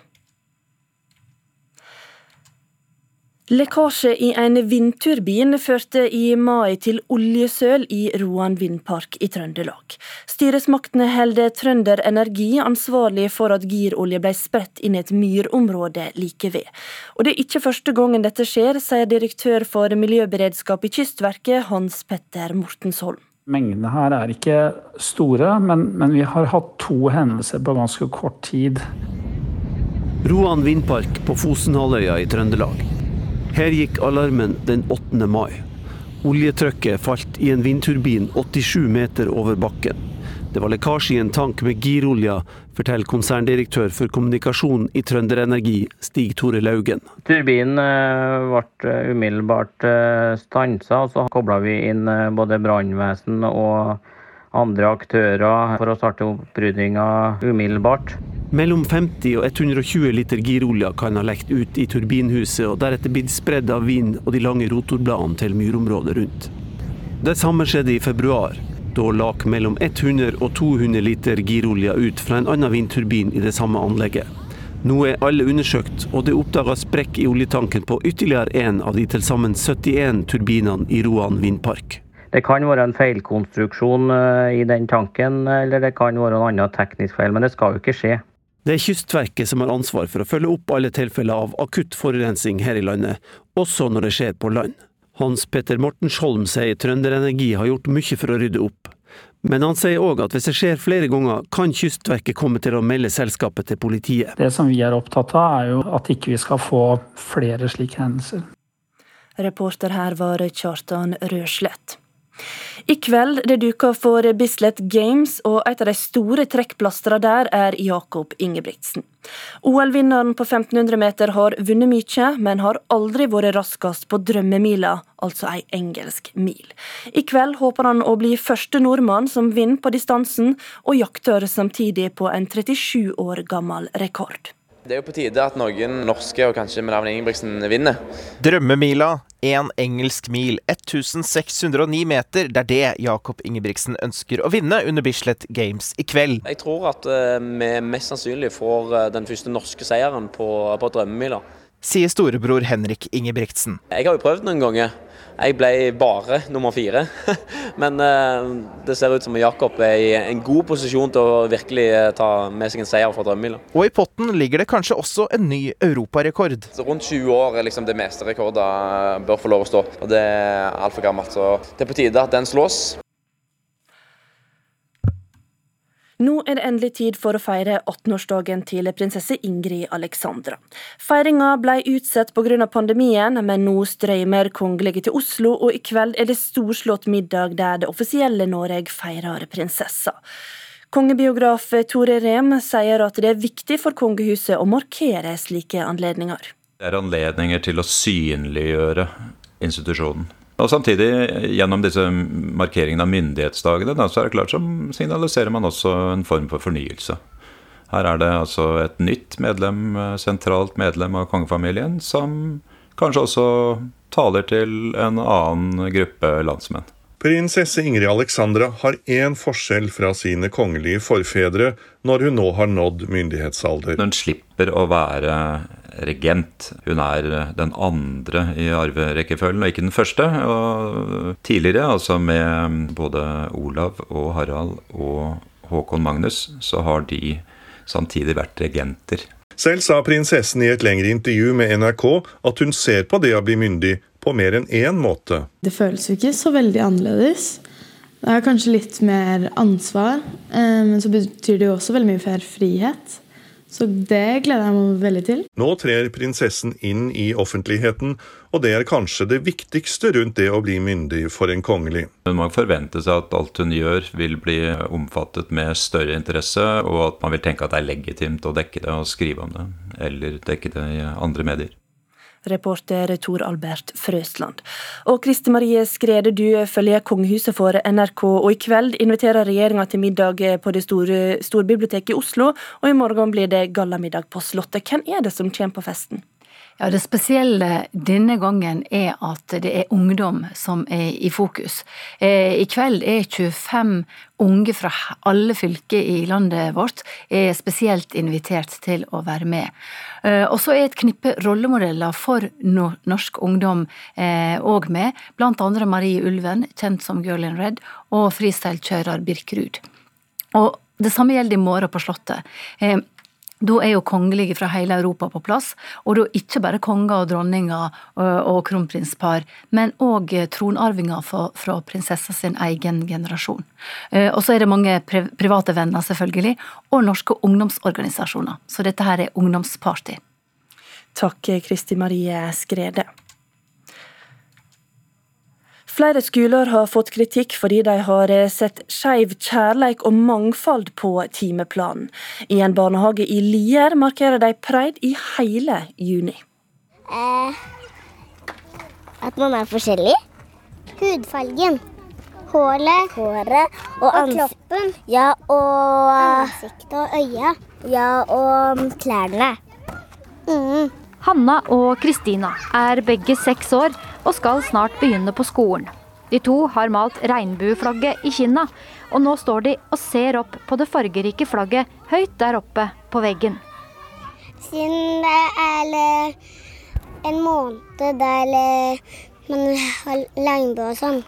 Lekkasje i en vindturbin førte i mai til oljesøl i Roan vindpark i Trøndelag. Styresmaktene holder Trønder Energi ansvarlig for at girolje ble spredt inn i et myrområde like ved. Og det er ikke første gangen dette skjer, sier direktør for miljøberedskap i Kystverket, Hans Petter Mortensholm. Mengdene her er ikke store, men, men vi har hatt to hendelser på ganske kort tid. Roan vindpark på Fosenhalvøya i Trøndelag. Her gikk alarmen den 8. mai. Oljetrykket falt i en vindturbin 87 meter over bakken. Det var lekkasje i en tank med girolje, forteller konserndirektør for kommunikasjon i Trønderenergi, Stig Tore Laugen. Turbinen eh, ble eh, umiddelbart eh, stansa, og så kobla vi inn både brannvesen og andre aktører for å starte oppryddinga umiddelbart. Mellom 50 og 120 liter girolje kan ha lekt ut i turbinhuset og deretter blitt spredd av vind og de lange rotorbladene til myrområdet rundt. Det samme skjedde i februar. Da lak mellom 100 og 200 liter girolje ut fra en annen vindturbin i det samme anlegget. Nå er alle undersøkt, og det er oppdaga sprekk i oljetanken på ytterligere én av de til sammen 71 turbinene i Roan vindpark. Det kan være en feilkonstruksjon eh, i den tanken, eller det kan være en annen teknisk feil, men det skal jo ikke skje. Det er Kystverket som har ansvar for å følge opp alle tilfeller av akutt forurensning her i landet, også når det skjer på land. Hans Petter Mortensholm sier Trønder Energi har gjort mye for å rydde opp. Men han sier òg at hvis det skjer flere ganger, kan Kystverket komme til å melde selskapet til politiet. Det som vi er opptatt av, er jo at ikke vi skal få flere slike hendelser. Reporter her var Kjartan Røslett. I kveld det duker for Bislett Games, og et av de store trekkplasterne der er Jakob Ingebrigtsen. OL-vinneren på 1500 meter har vunnet mye, men har aldri vært raskest på drømmemila, altså ei engelsk mil. I kveld håper han å bli første nordmann som vinner på distansen, og jakter samtidig på en 37 år gammel rekord. Det er jo på tide at noen norske og kanskje med navnet Ingebrigtsen vinner. Drømmemila, én engelsk mil, 1609 meter. Det er det Jakob Ingebrigtsen ønsker å vinne under Bislett Games i kveld. Jeg tror at uh, vi mest sannsynlig får uh, den første norske seieren på, på drømmemila. Sier storebror Henrik Ingebrigtsen. Jeg har jo prøvd noen ganger. Jeg ble bare nummer fire. <laughs> Men eh, det ser ut som Jakob er i en god posisjon til å virkelig eh, ta med seg en seier fra drømmemila. Og i potten ligger det kanskje også en ny europarekord. Rundt 20 år er liksom det meste rekorder bør få lov å stå. Og det er altfor gammelt, så det er på tide at den slås. Nå er det endelig tid for å feire 18-årsdagen til prinsesse Ingrid Alexandra. Feiringa ble utsatt pga. pandemien, men nå strømmer kongelige til Oslo, og i kveld er det storslått middag der det offisielle Norge feirer prinsessa. Kongebiograf Tore Rem sier at det er viktig for kongehuset å markere slike anledninger. Det er anledninger til å synliggjøre institusjonen. Og Samtidig, gjennom disse markeringene av myndighetsdagene, da, så er det klart så signaliserer man også en form for fornyelse. Her er det altså et nytt medlem, sentralt medlem av kongefamilien, som kanskje også taler til en annen gruppe landsmenn. Prinsesse Ingrid Alexandra har én forskjell fra sine kongelige forfedre når hun nå har nådd myndighetsalder. Hun slipper å være regent. Hun er den andre i arverekkefølgen, og ikke den første. Og tidligere, altså med både Olav og Harald og Håkon Magnus, så har de samtidig vært regenter. Selv sa prinsessen i et lengre intervju med NRK at hun ser på det å bli myndig på mer enn én måte. Det føles jo ikke så veldig annerledes. Det er kanskje litt mer ansvar, eh, men så betyr det jo også veldig mye mer frihet. Så det gleder jeg meg veldig til. Nå trer prinsessen inn i offentligheten, og det er kanskje det viktigste rundt det å bli myndig for en kongelig. Hun må forvente seg at alt hun gjør vil bli omfattet med større interesse, og at man vil tenke at det er legitimt å dekke det og skrive om det, eller dekke det i andre medier reporter Tor Albert Frøsland. Og Kristi Marie Skrede, du følger kongehuset for NRK, og i kveld inviterer regjeringa til middag på det store storbiblioteket i Oslo, og i morgen blir det gallamiddag på Slottet. Hvem er det som kommer på festen? Ja, Det spesielle denne gangen er at det er ungdom som er i fokus. Eh, I kveld er 25 unge fra alle fylker i landet vårt er spesielt invitert til å være med. Eh, og så er et knippe rollemodeller for norsk ungdom òg eh, med, blant andre Marie Ulven, kjent som Girl in Red, og freestylekjører Birkerud. Og det samme gjelder i morgen på Slottet. Da er jo kongelige fra hele Europa på plass, og da ikke bare konger og dronninger og kronprinspar, men òg tronarvinger fra prinsessa sin egen generasjon. Og så er det mange private venner, selvfølgelig, og norske ungdomsorganisasjoner. Så dette her er ungdomsparty. Takk, Kristi Marie Skrede. Flere skoler har fått kritikk fordi de har eh, sett skeiv kjærleik og mangfold på timeplanen. I en barnehage i Lier markerer de pride i hele juni. Eh, at man er forskjellig. Hudfargen. Hålet. Håret. Og, og kroppen. Ja, og Ansiktet og øya. Ja, og klærne. Mm. Hanna og Kristina er begge seks år og skal snart begynne på skolen. De to har malt regnbueflagget i kinna, og nå står de og ser opp på det fargerike flagget høyt der oppe på veggen. Siden det er en måned der man har regnbue og sånn.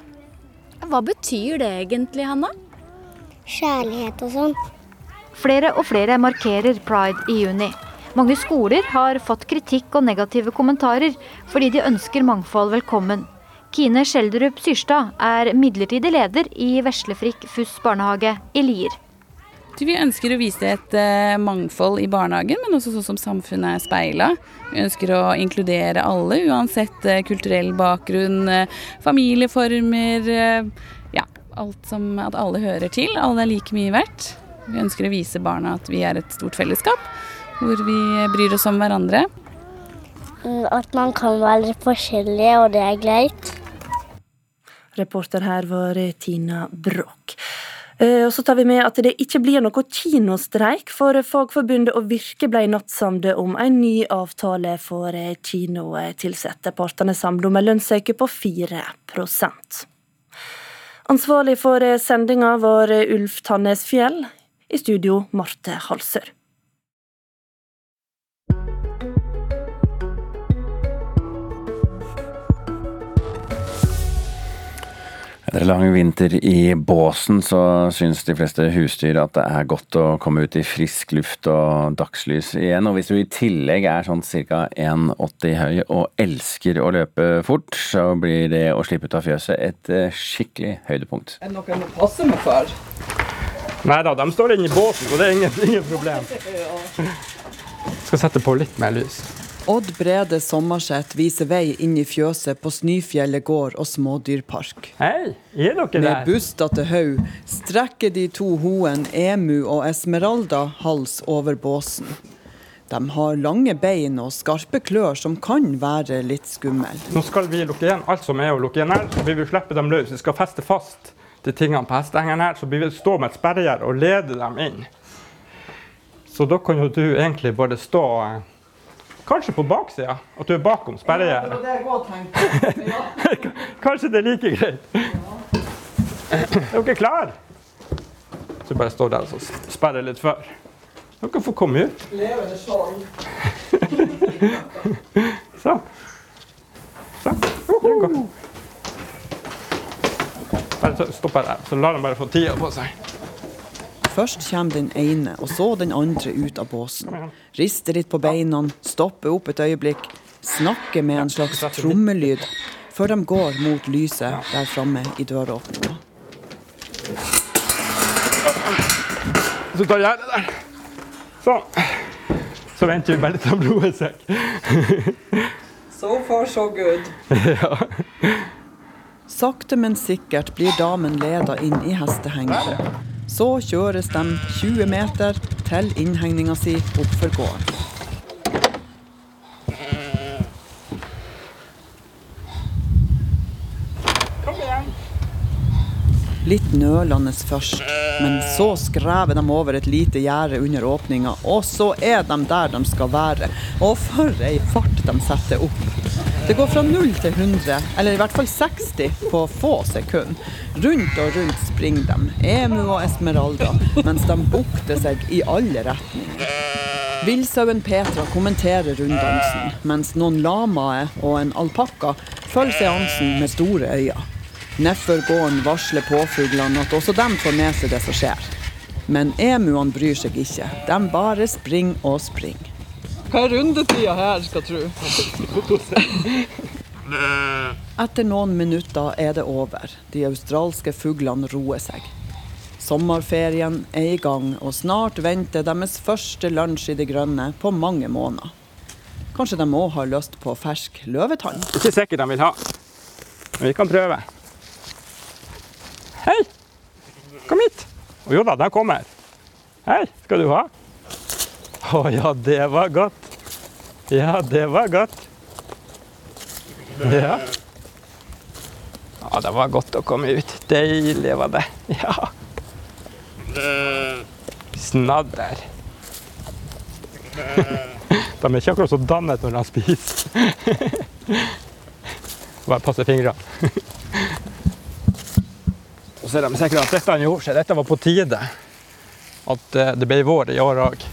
Hva betyr det egentlig, Hanna? Kjærlighet og sånn. Flere og flere markerer pride i juni. Mange skoler har fått kritikk og negative kommentarer fordi de ønsker mangfold velkommen. Kine Skjelderup Syrstad er midlertidig leder i Veslefrikk FUS barnehage i Lier. Vi ønsker å vise et uh, mangfold i barnehagen, men også sånn som samfunnet er speila. Vi ønsker å inkludere alle, uansett uh, kulturell bakgrunn, uh, familieformer. ja, alt som at alle hører til. Alle er like mye verdt. Vi ønsker å vise barna at vi er et stort fellesskap hvor vi bryr oss om hverandre. Mm, at man kan være forskjellige, og det er greit. Reporter her var Tina Bråk. Eh, og så tar vi med at det ikke blir noe kinostreik, for Fagforbundet og Virke ble nattsamde om en ny avtale for kinotilsatte. Partene samlet om en lønnsøkning på 4% Ansvarlig for sendinga var Ulf Tannes Fjell. I studio Marte Halsør. Etter lang vinter i båsen, så syns de fleste husdyr at det er godt å komme ut i frisk luft og dagslys igjen. Og hvis du i tillegg er sånn ca. 1,80 høy og elsker å løpe fort, så blir det å slippe ut av fjøset et eh, skikkelig høydepunkt. Er det noe du passer passe meg for? Nei da, de står inne i båten, så det er ingen, ingen problem. <laughs> Skal sette på litt mer lys. Odd Brede Sommerseth viser vei inn i fjøset på Snøfjellet gård og smådyrpark. Hei, er dere der? Med bustete haug strekker de to hoen Emu og Esmeralda hals over båsen. De har lange bein og skarpe klør som kan være litt skummel. Nå skal vi lukke igjen alt som er å lukke igjen her, så vil slippe dem løs. Vi skal feste fast de tingene på hestehengeren her, så vi vil stå med et sperregjerde og lede dem inn. Så da kan jo du egentlig bare stå eh, Kanskje på baksida, at du er bakom sperregjerdet. òg tenkte. <laughs> Kanskje det er like greit. Er dere klare? Så bare står der og sperrer litt før. Dere får komme ut. Levende skjold. <laughs> Sånn. Sånn. Bare stopp her, så lar de bare få tida på seg. Først kommer den ene, og så den andre ut av båsen. Rister litt på beina, stopper opp et øyeblikk, snakker med en slags trommelyd, før de går mot lyset der framme i døråpninga. Så tar jeg det der. Sånn. Så venter vi bare til de roer seg. So far, so good. <laughs> ja. Sakte, men sikkert blir damen leda inn i hestehengeren. Så kjøres de 20 meter til innhegninga si oppfor gården. Litt nølende først, men så skrever de over et lite gjerde under åpninga, og så er de der de skal være. Og for ei fart de setter opp. Det går fra 0 til 100, eller i hvert fall 60, på få sekunder. Rundt og rundt springer de, Emu og Esmeralda, mens de bukter seg i alle retninger. Villsauen Petra kommenterer runddansen, mens noen lamaer og en alpakka følger seansen med store øyne. Nedfor gården varsler påfuglene at også de får med seg det som skjer. Men emuene bryr seg ikke. De bare springer og springer. Hva er rundetida her, skal tru? Etter noen minutter er det over. De australske fuglene roer seg. Sommerferien er i gang, og snart venter deres første lunsj i det grønne på mange måneder. Kanskje de òg har lyst på fersk løvetann? Ikke sikkert de vil ha, men vi kan prøve. Hei! Kom hit. Og jo da, de kommer. Hei, skal du ha? Å ja, det var godt. Ja, det var godt. Ja. Ja, det var godt å komme ut. Deilig var det. Ja. Snadder. De er ikke akkurat så dannet når de spiser. Bare passe fingrene. Så er de sikkert at dette gjorde seg. Dette var på tide. At eh, det ble vår i år òg.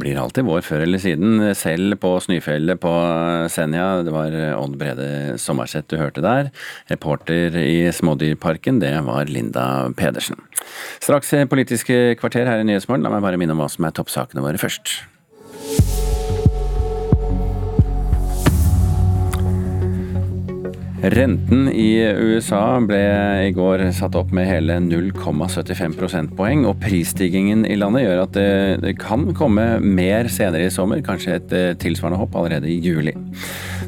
Blir alltid vår før eller siden, selv på Snøfjellet på Senja. Det var Odd Brede Sommerseth du hørte der. Reporter i Smådyrparken, det var Linda Pedersen. Straks Politiske kvarter her i Nyhetsmorgen. La meg bare minne om hva som er toppsakene våre først. Renten i USA ble i går satt opp med hele 0,75 prosentpoeng, og prisstigningen i landet gjør at det, kan komme mer senere i sommer, kanskje et tilsvarende hopp allerede i juli.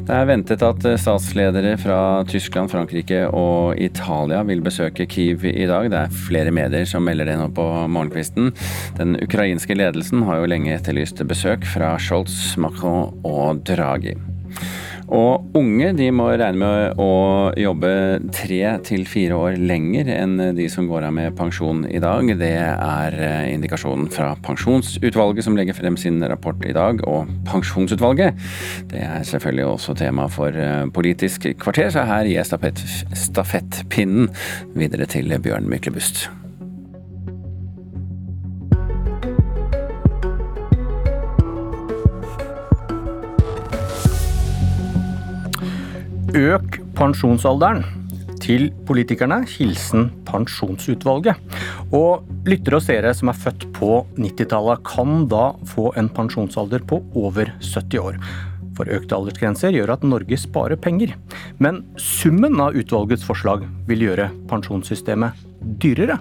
Det er ventet at statsledere fra Tyskland, Frankrike og Italia vil besøke Kyiv i dag. Det er flere medier som melder det nå på morgenkvisten. Den ukrainske ledelsen har jo lenge etterlyst besøk fra Scholz, Macron og Draghi. Og unge de må regne med å jobbe tre til fire år lenger enn de som går av med pensjon i dag. Det er indikasjonen fra Pensjonsutvalget som legger frem sin rapport i dag. Og Pensjonsutvalget det er selvfølgelig også tema for Politisk kvarter, så her gir jeg stafett, stafettpinnen videre til Bjørn Myklebust. Øk pensjonsalderen. til politikerne. Hilsen Pensjonsutvalget. Og lyttere og seere som er født på 90-tallet, kan da få en pensjonsalder på over 70 år. For økte aldersgrenser gjør at Norge sparer penger. Men summen av utvalgets forslag vil gjøre pensjonssystemet dyrere.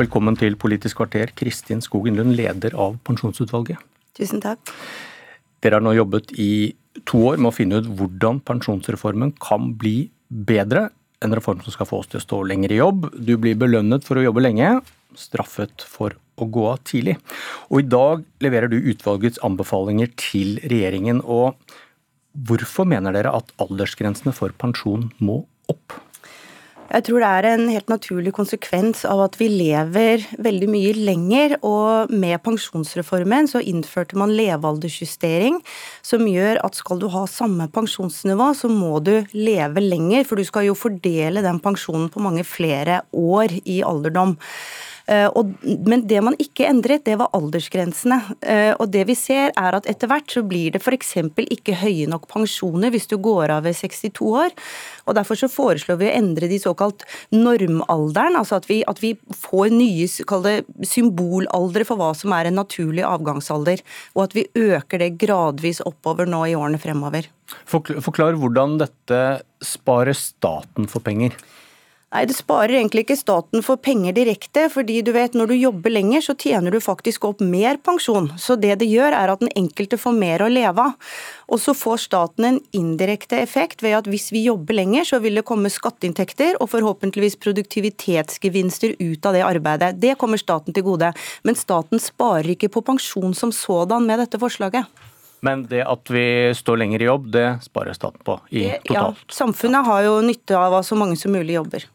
Velkommen til Politisk kvarter, Kristin Skogen Lund, leder av Pensjonsutvalget. Tusen takk. Dere har nå jobbet i to år med å finne ut hvordan pensjonsreformen kan bli bedre. En reform som skal få oss til å stå lenger i jobb. Du blir belønnet for å jobbe lenge, straffet for å gå av tidlig. Og i dag leverer du utvalgets anbefalinger til regjeringen. Og hvorfor mener dere at aldersgrensene for pensjon må opp? Jeg tror det er en helt naturlig konsekvens av at vi lever veldig mye lenger. Og med pensjonsreformen så innførte man levealdersjustering, som gjør at skal du ha samme pensjonsnivå, så må du leve lenger. For du skal jo fordele den pensjonen på mange flere år i alderdom. Eh, og, men det man ikke endret, det var aldersgrensene. Eh, og det vi ser er at etter hvert så blir det f.eks. ikke høye nok pensjoner hvis du går av ved 62 år. Og Derfor så foreslår vi å endre de såkalt normalderen, altså at vi, at vi får nye symbolaldre for hva som er en naturlig avgangsalder. Og at vi øker det gradvis oppover nå i årene fremover. Forklar hvordan dette sparer staten for penger. Nei, det sparer egentlig ikke staten for penger direkte, fordi du vet når du jobber lenger, så tjener du faktisk opp mer pensjon. Så det det gjør, er at den enkelte får mer å leve av. Og så får staten en indirekte effekt ved at hvis vi jobber lenger, så vil det komme skatteinntekter og forhåpentligvis produktivitetsgevinster ut av det arbeidet. Det kommer staten til gode. Men staten sparer ikke på pensjon som sådan med dette forslaget. Men det at vi står lenger i jobb, det sparer staten på i totalt. Ja, samfunnet har jo nytte av at så mange som mulig jobber.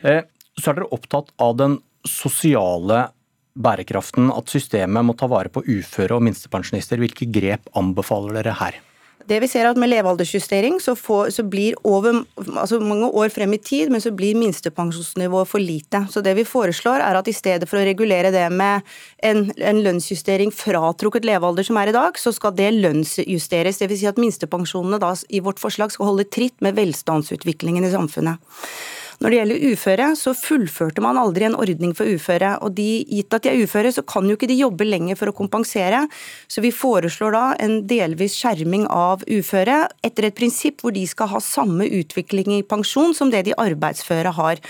Eh, så er dere opptatt av den sosiale bærekraften, at systemet må ta vare på uføre og minstepensjonister. Hvilke grep anbefaler dere her? Det vi ser er at Med levealdersjustering så, får, så blir over altså mange år frem i tid, men så blir minstepensjonsnivået for lite. Så Det vi foreslår er at i stedet for å regulere det med en, en lønnsjustering fratrukket levealder som er i dag, så skal det lønnsjusteres. Dvs. Si at minstepensjonene da i vårt forslag skal holde tritt med velstandsutviklingen i samfunnet. Når det gjelder uføre, så fullførte man aldri en ordning for uføre. Og de, gitt at de er uføre, så kan jo ikke de jobbe lenger for å kompensere. Så vi foreslår da en delvis skjerming av uføre etter et prinsipp hvor de skal ha samme utvikling i pensjon som det de arbeidsføre har.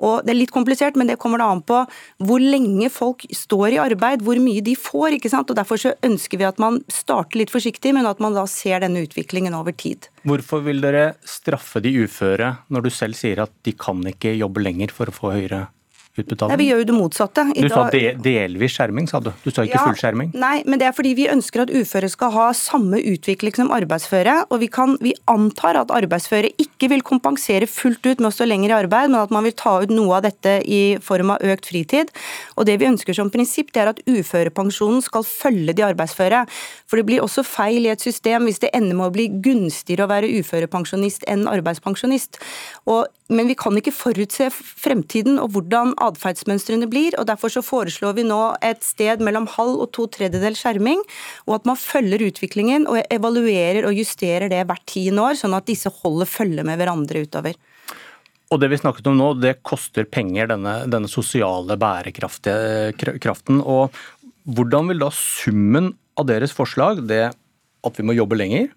Og Det er litt komplisert, men det kommer da an på hvor lenge folk står i arbeid, hvor mye de får. ikke sant? Og Derfor så ønsker vi at man starter litt forsiktig, men at man da ser denne utviklingen over tid. Hvorfor vil dere straffe de uføre når du selv sier at de kan ikke jobbe lenger for å få høyere utbetaling? Nei, vi gjør jo det motsatte. I du sa de, delvis skjerming, sa du. Du sa ikke ja, full skjerming. Nei, men det er fordi vi ønsker at uføre skal ha samme utvikling som arbeidsføre. Og vi, kan, vi antar at arbeidsføre ikke vil kompensere fullt ut med å stå lenger i arbeid, men at man vil ta ut noe av dette i form av økt fritid. Og det vi ønsker som prinsipp, det er at uførepensjonen skal følge de arbeidsføre. For det blir også feil i et system hvis det ender med å bli gunstigere å være uførepensjonist enn arbeidspensjonist. Og men vi kan ikke forutse fremtiden og hvordan atferdsmønstrene blir. og Derfor så foreslår vi nå et sted mellom halv og to tredjedel skjerming, og at man følger utviklingen og evaluerer og justerer det hvert tiende år, sånn at disse holder følge med hverandre utover. Og det vi snakket om nå, det koster penger, denne, denne sosiale bærekraften. Og hvordan vil da summen av deres forslag, det at vi må jobbe lenger,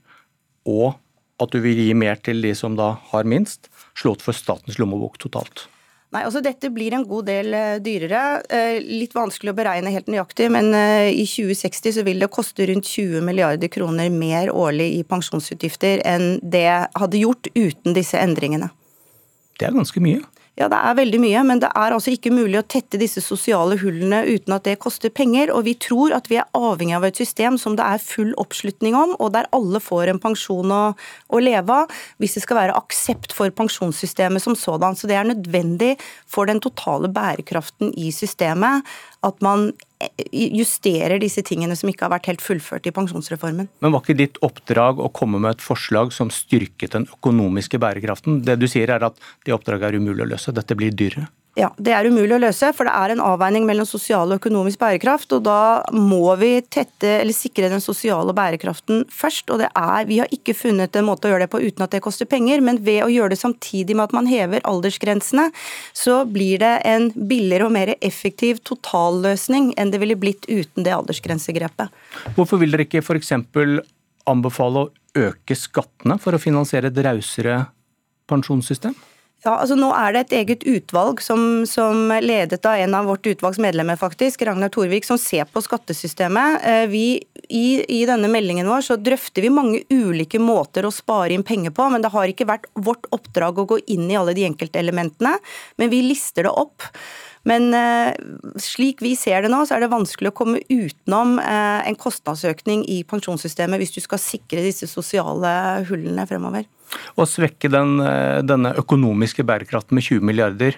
og at du vil gi mer til de som da har minst, slått for statens lommebok totalt? Nei, altså Dette blir en god del uh, dyrere. Uh, litt vanskelig å beregne helt nøyaktig, men uh, i 2060 så vil det koste rundt 20 milliarder kroner mer årlig i pensjonsutgifter enn det hadde gjort uten disse endringene. Det er ganske mye. Ja, det er veldig mye, men det er altså ikke mulig å tette disse sosiale hullene uten at det koster penger. Og vi tror at vi er avhengig av et system som det er full oppslutning om, og der alle får en pensjon å, å leve av, hvis det skal være aksept for pensjonssystemet som sådan. Så det er nødvendig for den totale bærekraften i systemet at man justerer disse tingene som ikke har vært helt fullført i pensjonsreformen. Men var ikke ditt oppdrag å komme med et forslag som styrket den økonomiske bærekraften? Det du sier er at det oppdraget er umulig å løse, dette blir dyrere? Ja, Det er umulig å løse, for det er en avveining mellom sosial og økonomisk bærekraft. og Da må vi tette, eller sikre den sosiale bærekraften først. og det er, Vi har ikke funnet en måte å gjøre det på uten at det koster penger, men ved å gjøre det samtidig med at man hever aldersgrensene, så blir det en billigere og mer effektiv totalløsning enn det ville blitt uten det aldersgrensegrepet. Hvorfor vil dere ikke f.eks. anbefale å øke skattene for å finansiere et rausere pensjonssystem? Ja, altså Nå er det et eget utvalg som, som, ledet av en av vårt utvalgs medlemmer, faktisk, Ragnar Thorvik, som ser på skattesystemet. Eh, vi, i, I denne meldingen vår så drøfter vi mange ulike måter å spare inn penger på, men det har ikke vært vårt oppdrag å gå inn i alle de enkelte elementene. Men vi lister det opp. Men eh, slik vi ser det nå, så er det vanskelig å komme utenom eh, en kostnadsøkning i pensjonssystemet hvis du skal sikre disse sosiale hullene fremover. Å svekke den, eh, denne økonomiske bærekraften med 20 milliarder,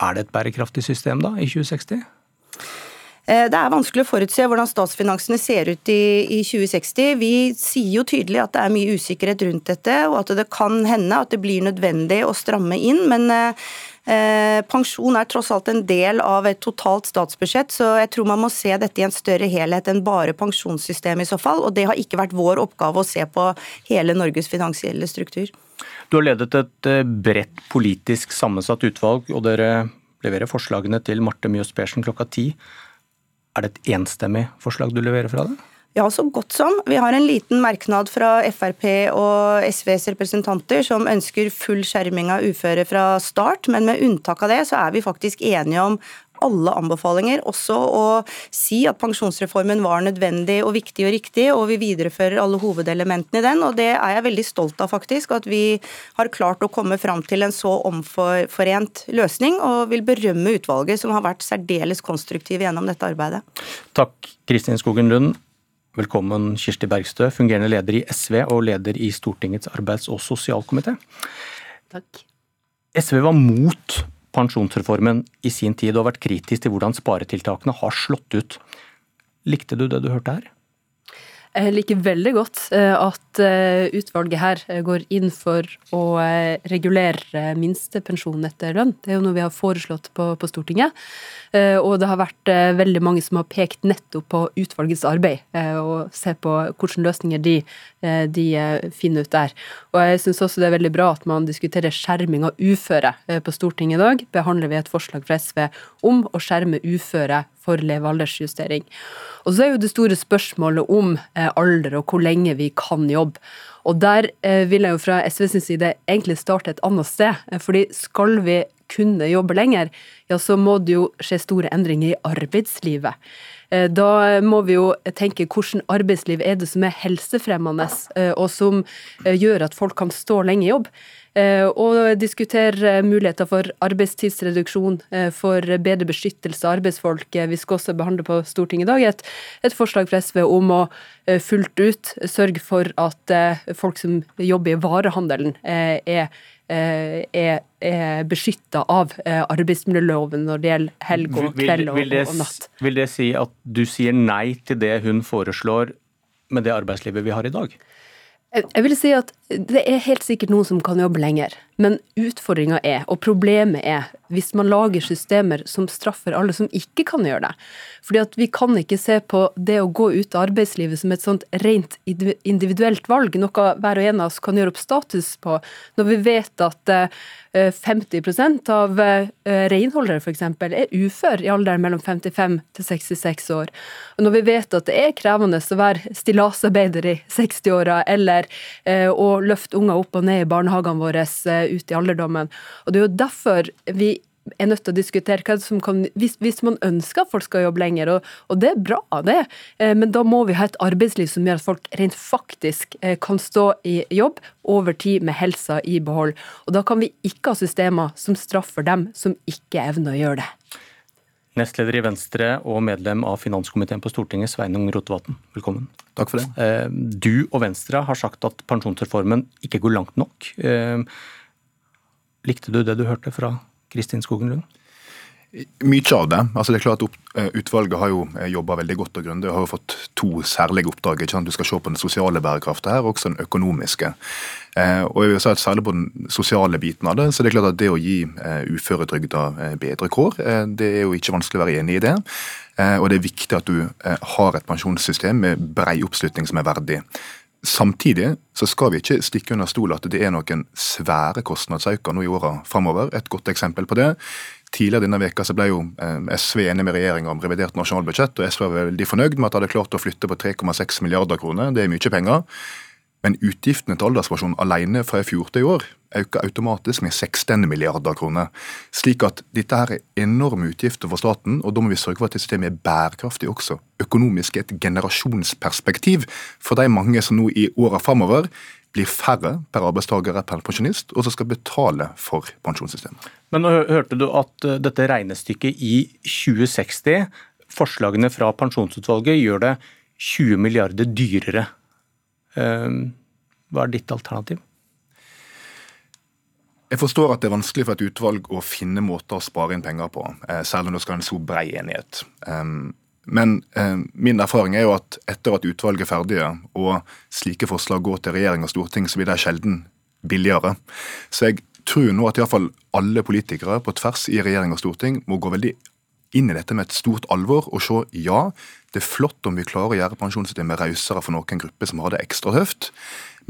er det et bærekraftig system da, i 2060? Det er vanskelig å forutse hvordan statsfinansene ser ut i, i, 2060. Vi sier jo tydelig at det er mye usikkerhet rundt dette, og at det kan hende at det blir nødvendig å stramme inn. Men Eh, pensjon er tross alt en del av et totalt statsbudsjett, så jeg tror man må se dette i en større helhet enn bare pensjonssystemet i så fall. Og det har ikke vært vår oppgave å se på hele Norges finansielle struktur. Du har ledet et eh, bredt politisk sammensatt utvalg, og dere leverer forslagene til Marte Mjøs Persen klokka ti. Er det et enstemmig forslag du leverer fra det? Ja, så godt som. Vi har en liten merknad fra Frp og SVs representanter som ønsker full skjerming av uføre fra start, men med unntak av det så er vi faktisk enige om alle anbefalinger, også å si at pensjonsreformen var nødvendig og viktig og riktig, og vi viderefører alle hovedelementene i den. og Det er jeg veldig stolt av, faktisk. At vi har klart å komme fram til en så omforent løsning, og vil berømme utvalget som har vært særdeles konstruktive gjennom dette arbeidet. Takk, Kristin Skogen Lund. Velkommen Kirsti Bergstø, fungerende leder i SV og leder i Stortingets arbeids- og sosialkomité. Takk. SV var mot pensjonsreformen i sin tid og har vært kritisk til hvordan sparetiltakene har slått ut. Likte du det du hørte her? Jeg liker veldig godt eh, at eh, utvalget her eh, går inn for å regulere minstepensjonen etter lønn. Det er jo noe vi har foreslått på, på, Stortinget. Og det har vært veldig mange som har pekt nettopp på utvalgets arbeid, og se på hvilke løsninger de, de finner ut der. Og jeg syns også det er veldig bra at man diskuterer skjerming av uføre på Stortinget i dag. Behandler vi et forslag fra SV om å skjerme uføre for levealdersjustering. Og så er jo det store spørsmålet om eh, alder og hvor lenge vi kan jobbe. Og der eh, vil jeg jo fra SV sin side egentlig starte et annet sted. Eh, fordi skal vi kunne jobbe lenger, ja så må det jo skje store endringer i arbeidslivet. Da må vi jo tenke hvordan arbeidsliv er det som er helsefremmende, og som gjør at folk kan stå lenge i jobb. Eh, og diskutere muligheter for arbeidstidsreduksjon, eh, for bedre beskyttelse av arbeidsfolk. Eh, vi skal også behandle på Stortinget i dag et, et forslag fra SV om å fullt ut sørge for at folk som jobber i varehandelen, er er, er beskytta av arbeidsmiljøloven når det gjelder helg og kveld og, vil det, og natt. Vil det si at du sier nei til det hun foreslår med det arbeidslivet vi har i dag? Jeg vil si at det er helt sikkert noen som kan jobbe lenger, men utfordringa er, og problemet er, hvis man lager systemer som straffer alle som ikke kan gjøre det. Fordi at vi kan ikke se på det å gå ut av arbeidslivet som et sånt rent individuelt valg, noe hver og en av oss kan gjøre opp status på, når vi vet at 50 eh, av eh, renholdere f.eks. er ufør i alderen mellom 55 til 66 år. Og når vi vet at det er krevende å være stillasarbeider i 60-åra, eller eh, å løfte unger opp og ned i barnehagene våre ut i alderdommen. Og Det er jo derfor vi er nødt til å diskutere hva som kan hvis, hvis, man ønsker at folk skal jobbe lenger, og, og det er bra, det, eh, men da må vi ha et arbeidsliv som gjør at folk rent faktisk eh, kan stå i jobb over tid med helsa i behold. Og da kan vi ikke ha systemer som straffer dem som ikke evner å gjøre det. Nestleder i Venstre og medlem av finanskomiteen på Stortinget, Sveinung Rotevatn, velkommen. Takk for det. Eh, du og Venstre har sagt at pensjonsreformen ikke går langt nok. Likte du det du hørte fra Kristin Skogen Lund? Mye av det. Altså det er klart at Utvalget har jo jobba veldig godt og grundig og har jo fått to særlige oppdrag. Ikke sant? Du skal se på den sosiale bærekraften her, og også den økonomiske. Og jeg vil si at Særlig på den sosiale biten av det, så det er klart at det å gi uføretrygda bedre kår, det er jo ikke vanskelig å være enig i det. Og det er viktig at du har et pensjonssystem med brei oppslutning som er verdig. Samtidig så skal vi ikke stikke under stol at det er noen svære kostnadsøkninger nå i åra framover. Et godt eksempel på det. Tidligere denne veka så ble jo eh, SV enig med regjeringa om revidert nasjonalbudsjett, og SV var veldig fornøyd med at de hadde klart å flytte på 3,6 milliarder kroner. Det er mye penger. Men utgiftene til alderspensjon alene fra i fjor til i år øker automatisk med 16 milliarder kroner. Slik at dette her er enorme utgifter for staten, og da må vi sørge for at systemet er bærekraftig også. Økonomisk et generasjonsperspektiv for de mange som nå i åra framover blir færre per arbeidstaker per pensjonist, og som skal betale for pensjonssystemet. Men nå hørte du at eh, dette regnestykket i 2060, forslagene fra pensjonsutvalget, gjør det 20 milliarder dyrere hva er ditt alternativ? Jeg forstår at det er vanskelig for et utvalg å finne måter å spare inn penger på, eh, selv om det skal ha en så brei enighet. Ehm, men ehm, min erfaring er jo at etter at utvalget er ferdige, og slike forslag går til regjering og storting, så blir det sjelden billigere. Så jeg tror nå at iallfall alle politikere på tvers i regjering og storting må gå veldig inn i dette med et stort alvor og se ja, det er flott om vi klarer å gjøre pensjonssystemet rausere for noen grupper som har det ekstra høft,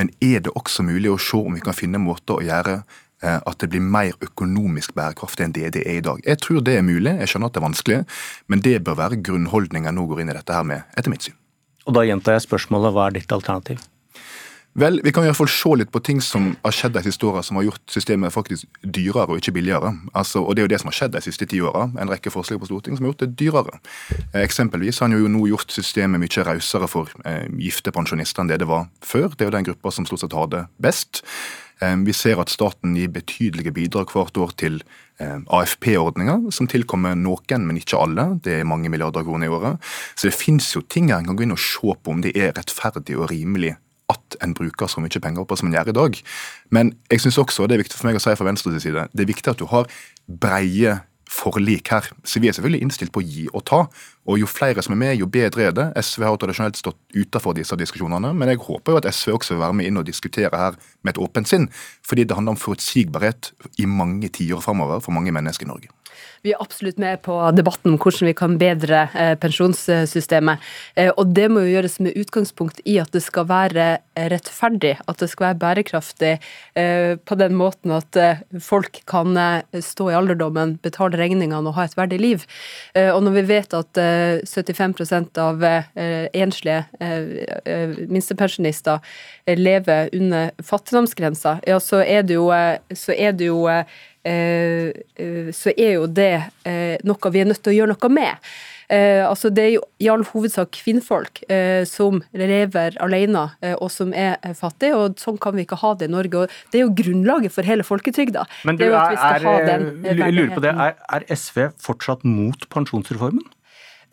men er det også mulig å se om vi kan finne måter å gjøre eh, at det blir mer økonomisk bærekraftig enn det det er i dag. Jeg tror det er mulig, jeg skjønner at det er vanskelig, men det bør være grunnholdninga nå går inn i dette her med, etter mitt syn. Og Da gjentar jeg spørsmålet, hva er ditt alternativ? Vel, Vi kan i hvert fall se litt på ting som har skjedd de siste åra som har gjort systemet faktisk dyrere og ikke billigere. Altså, og Det er jo det som har skjedd de siste ti åra. En rekke forslag på Stortinget som har gjort det dyrere. Eh, eksempelvis har han jo nå gjort systemet mye rausere for eh, gifte pensjonister enn det det var før. Det er jo den gruppa som stort sett har det best. Eh, vi ser at staten gir betydelige bidrag hvert år til eh, AFP-ordninga, som tilkommer noen, men ikke alle. Det er mange milliarder kroner i året. Så det finnes jo ting her en kan gå inn og se på om det er rettferdig og rimelig at en bruker så mye penger på som en gjør i dag. Men jeg synes også, og det er viktig for meg å si fra Venstres side, det er viktig at du har breie forlik her. Så vi er selvfølgelig innstilt på å gi og ta. Og jo flere som er med, jo bedre er det. SV har tradisjonelt stått utenfor disse diskusjonene, men jeg håper jo at SV også vil være med inn og diskutere her med et åpent sinn. Fordi det handler om forutsigbarhet i mange tiår framover for mange mennesker i Norge. Vi er absolutt med på debatten om hvordan vi kan bedre eh, pensjonssystemet. Eh, og det må jo gjøres med utgangspunkt i at det skal være rettferdig, at det skal være bærekraftig eh, på den måten at folk kan stå i alderdommen, betale regningene og ha et verdig liv. Og når vi vet at 75% av enslige minstepensjonister lever under fattigdomsgrensa, ja, så er det jo, så er det jo så er jo det eh, noe vi er nødt til å gjøre noe med. Eh, altså Det er jo i all hovedsak kvinnfolk eh, som lever alene eh, og som er fattige, og sånn kan vi ikke ha det i Norge. og Det er jo grunnlaget for hele folketrygda. Men du, er, er, lurer på det, er, er SV fortsatt mot pensjonsreformen?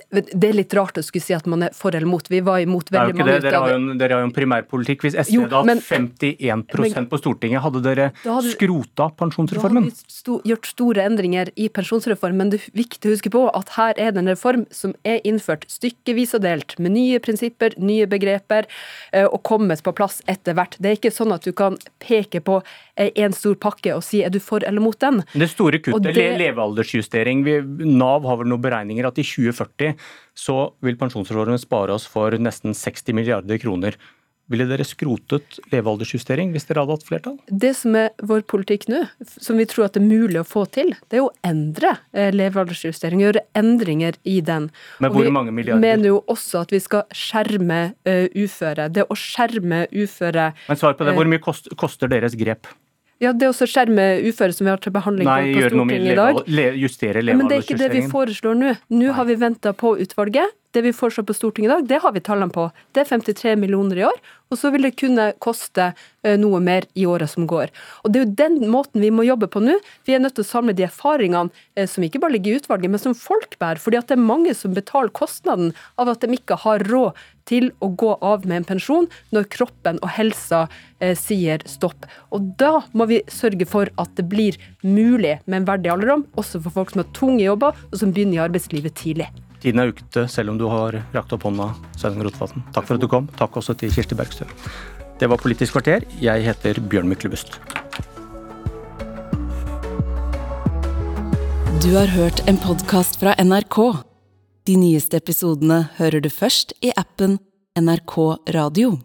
Det er litt rart å skulle si at man er for eller mot. Vi var imot veldig mange utgaver. Dere har, jo en, dere har jo en primærpolitikk. Hvis SV hadde hatt 51 men, på Stortinget, hadde dere hadde, skrota pensjonsreformen? Da hadde vi sto, gjort store endringer i pensjonsreformen, men det er viktig å huske på at her er det en reform som er innført stykkevis og delt, med nye prinsipper, nye begreper, eh, og kommet på plass etter hvert. Det er ikke sånn at du kan peke på en stor pakke og si er du for eller mot den. Det store kuttet, det... levealdersjustering. Nav har vel noen beregninger at i 2040 så vil pensjonsreformen spare oss for nesten 60 milliarder kroner. Ville dere skrotet levealdersjustering hvis dere hadde hatt flertall? Det som er vår politikk nå, som vi tror at det er mulig å få til, det er å endre eh, levealdersjustering, gjøre endringer i den. Men hvor mange milliarder? Vi mener jo også at vi skal skjerme uh, uføre. Det å skjerme uføre Men svar på det, hvor mye koster deres grep? Ja, Det å skjerme uføre som vi har til behandling Nei, på Stortinget i dag. Nei, justere levealdersjustering. Men det er ikke det vi foreslår nå. Nå har vi venta på utvalget. Det vi foreslår på Stortinget i dag, det har vi tallene på. Det er 53 millioner i år, og så vil det kunne koste eh, noe mer i året som går. Og Det er jo den måten vi må jobbe på nå. Vi er nødt til å samle de erfaringene eh, som ikke bare ligger i utvalget, men som folk bærer. fordi at det er mange som betaler kostnaden av at de ikke har råd til å gå av med en pensjon når kroppen og helsa eh, sier stopp. Og Da må vi sørge for at det blir mulig med en verdig alderdom, også for folk som har tunge jobber og som begynner i arbeidslivet tidlig. Tiden er ute, selv om du har rakt opp hånda, Sveinung Rotevatn. Takk for at du kom. Takk også til Kirsti Bergstø. Det var Politisk kvarter. Jeg heter Bjørn Myklebust. Du har hørt en podkast fra NRK. De nyeste episodene hører du først i appen NRK Radio.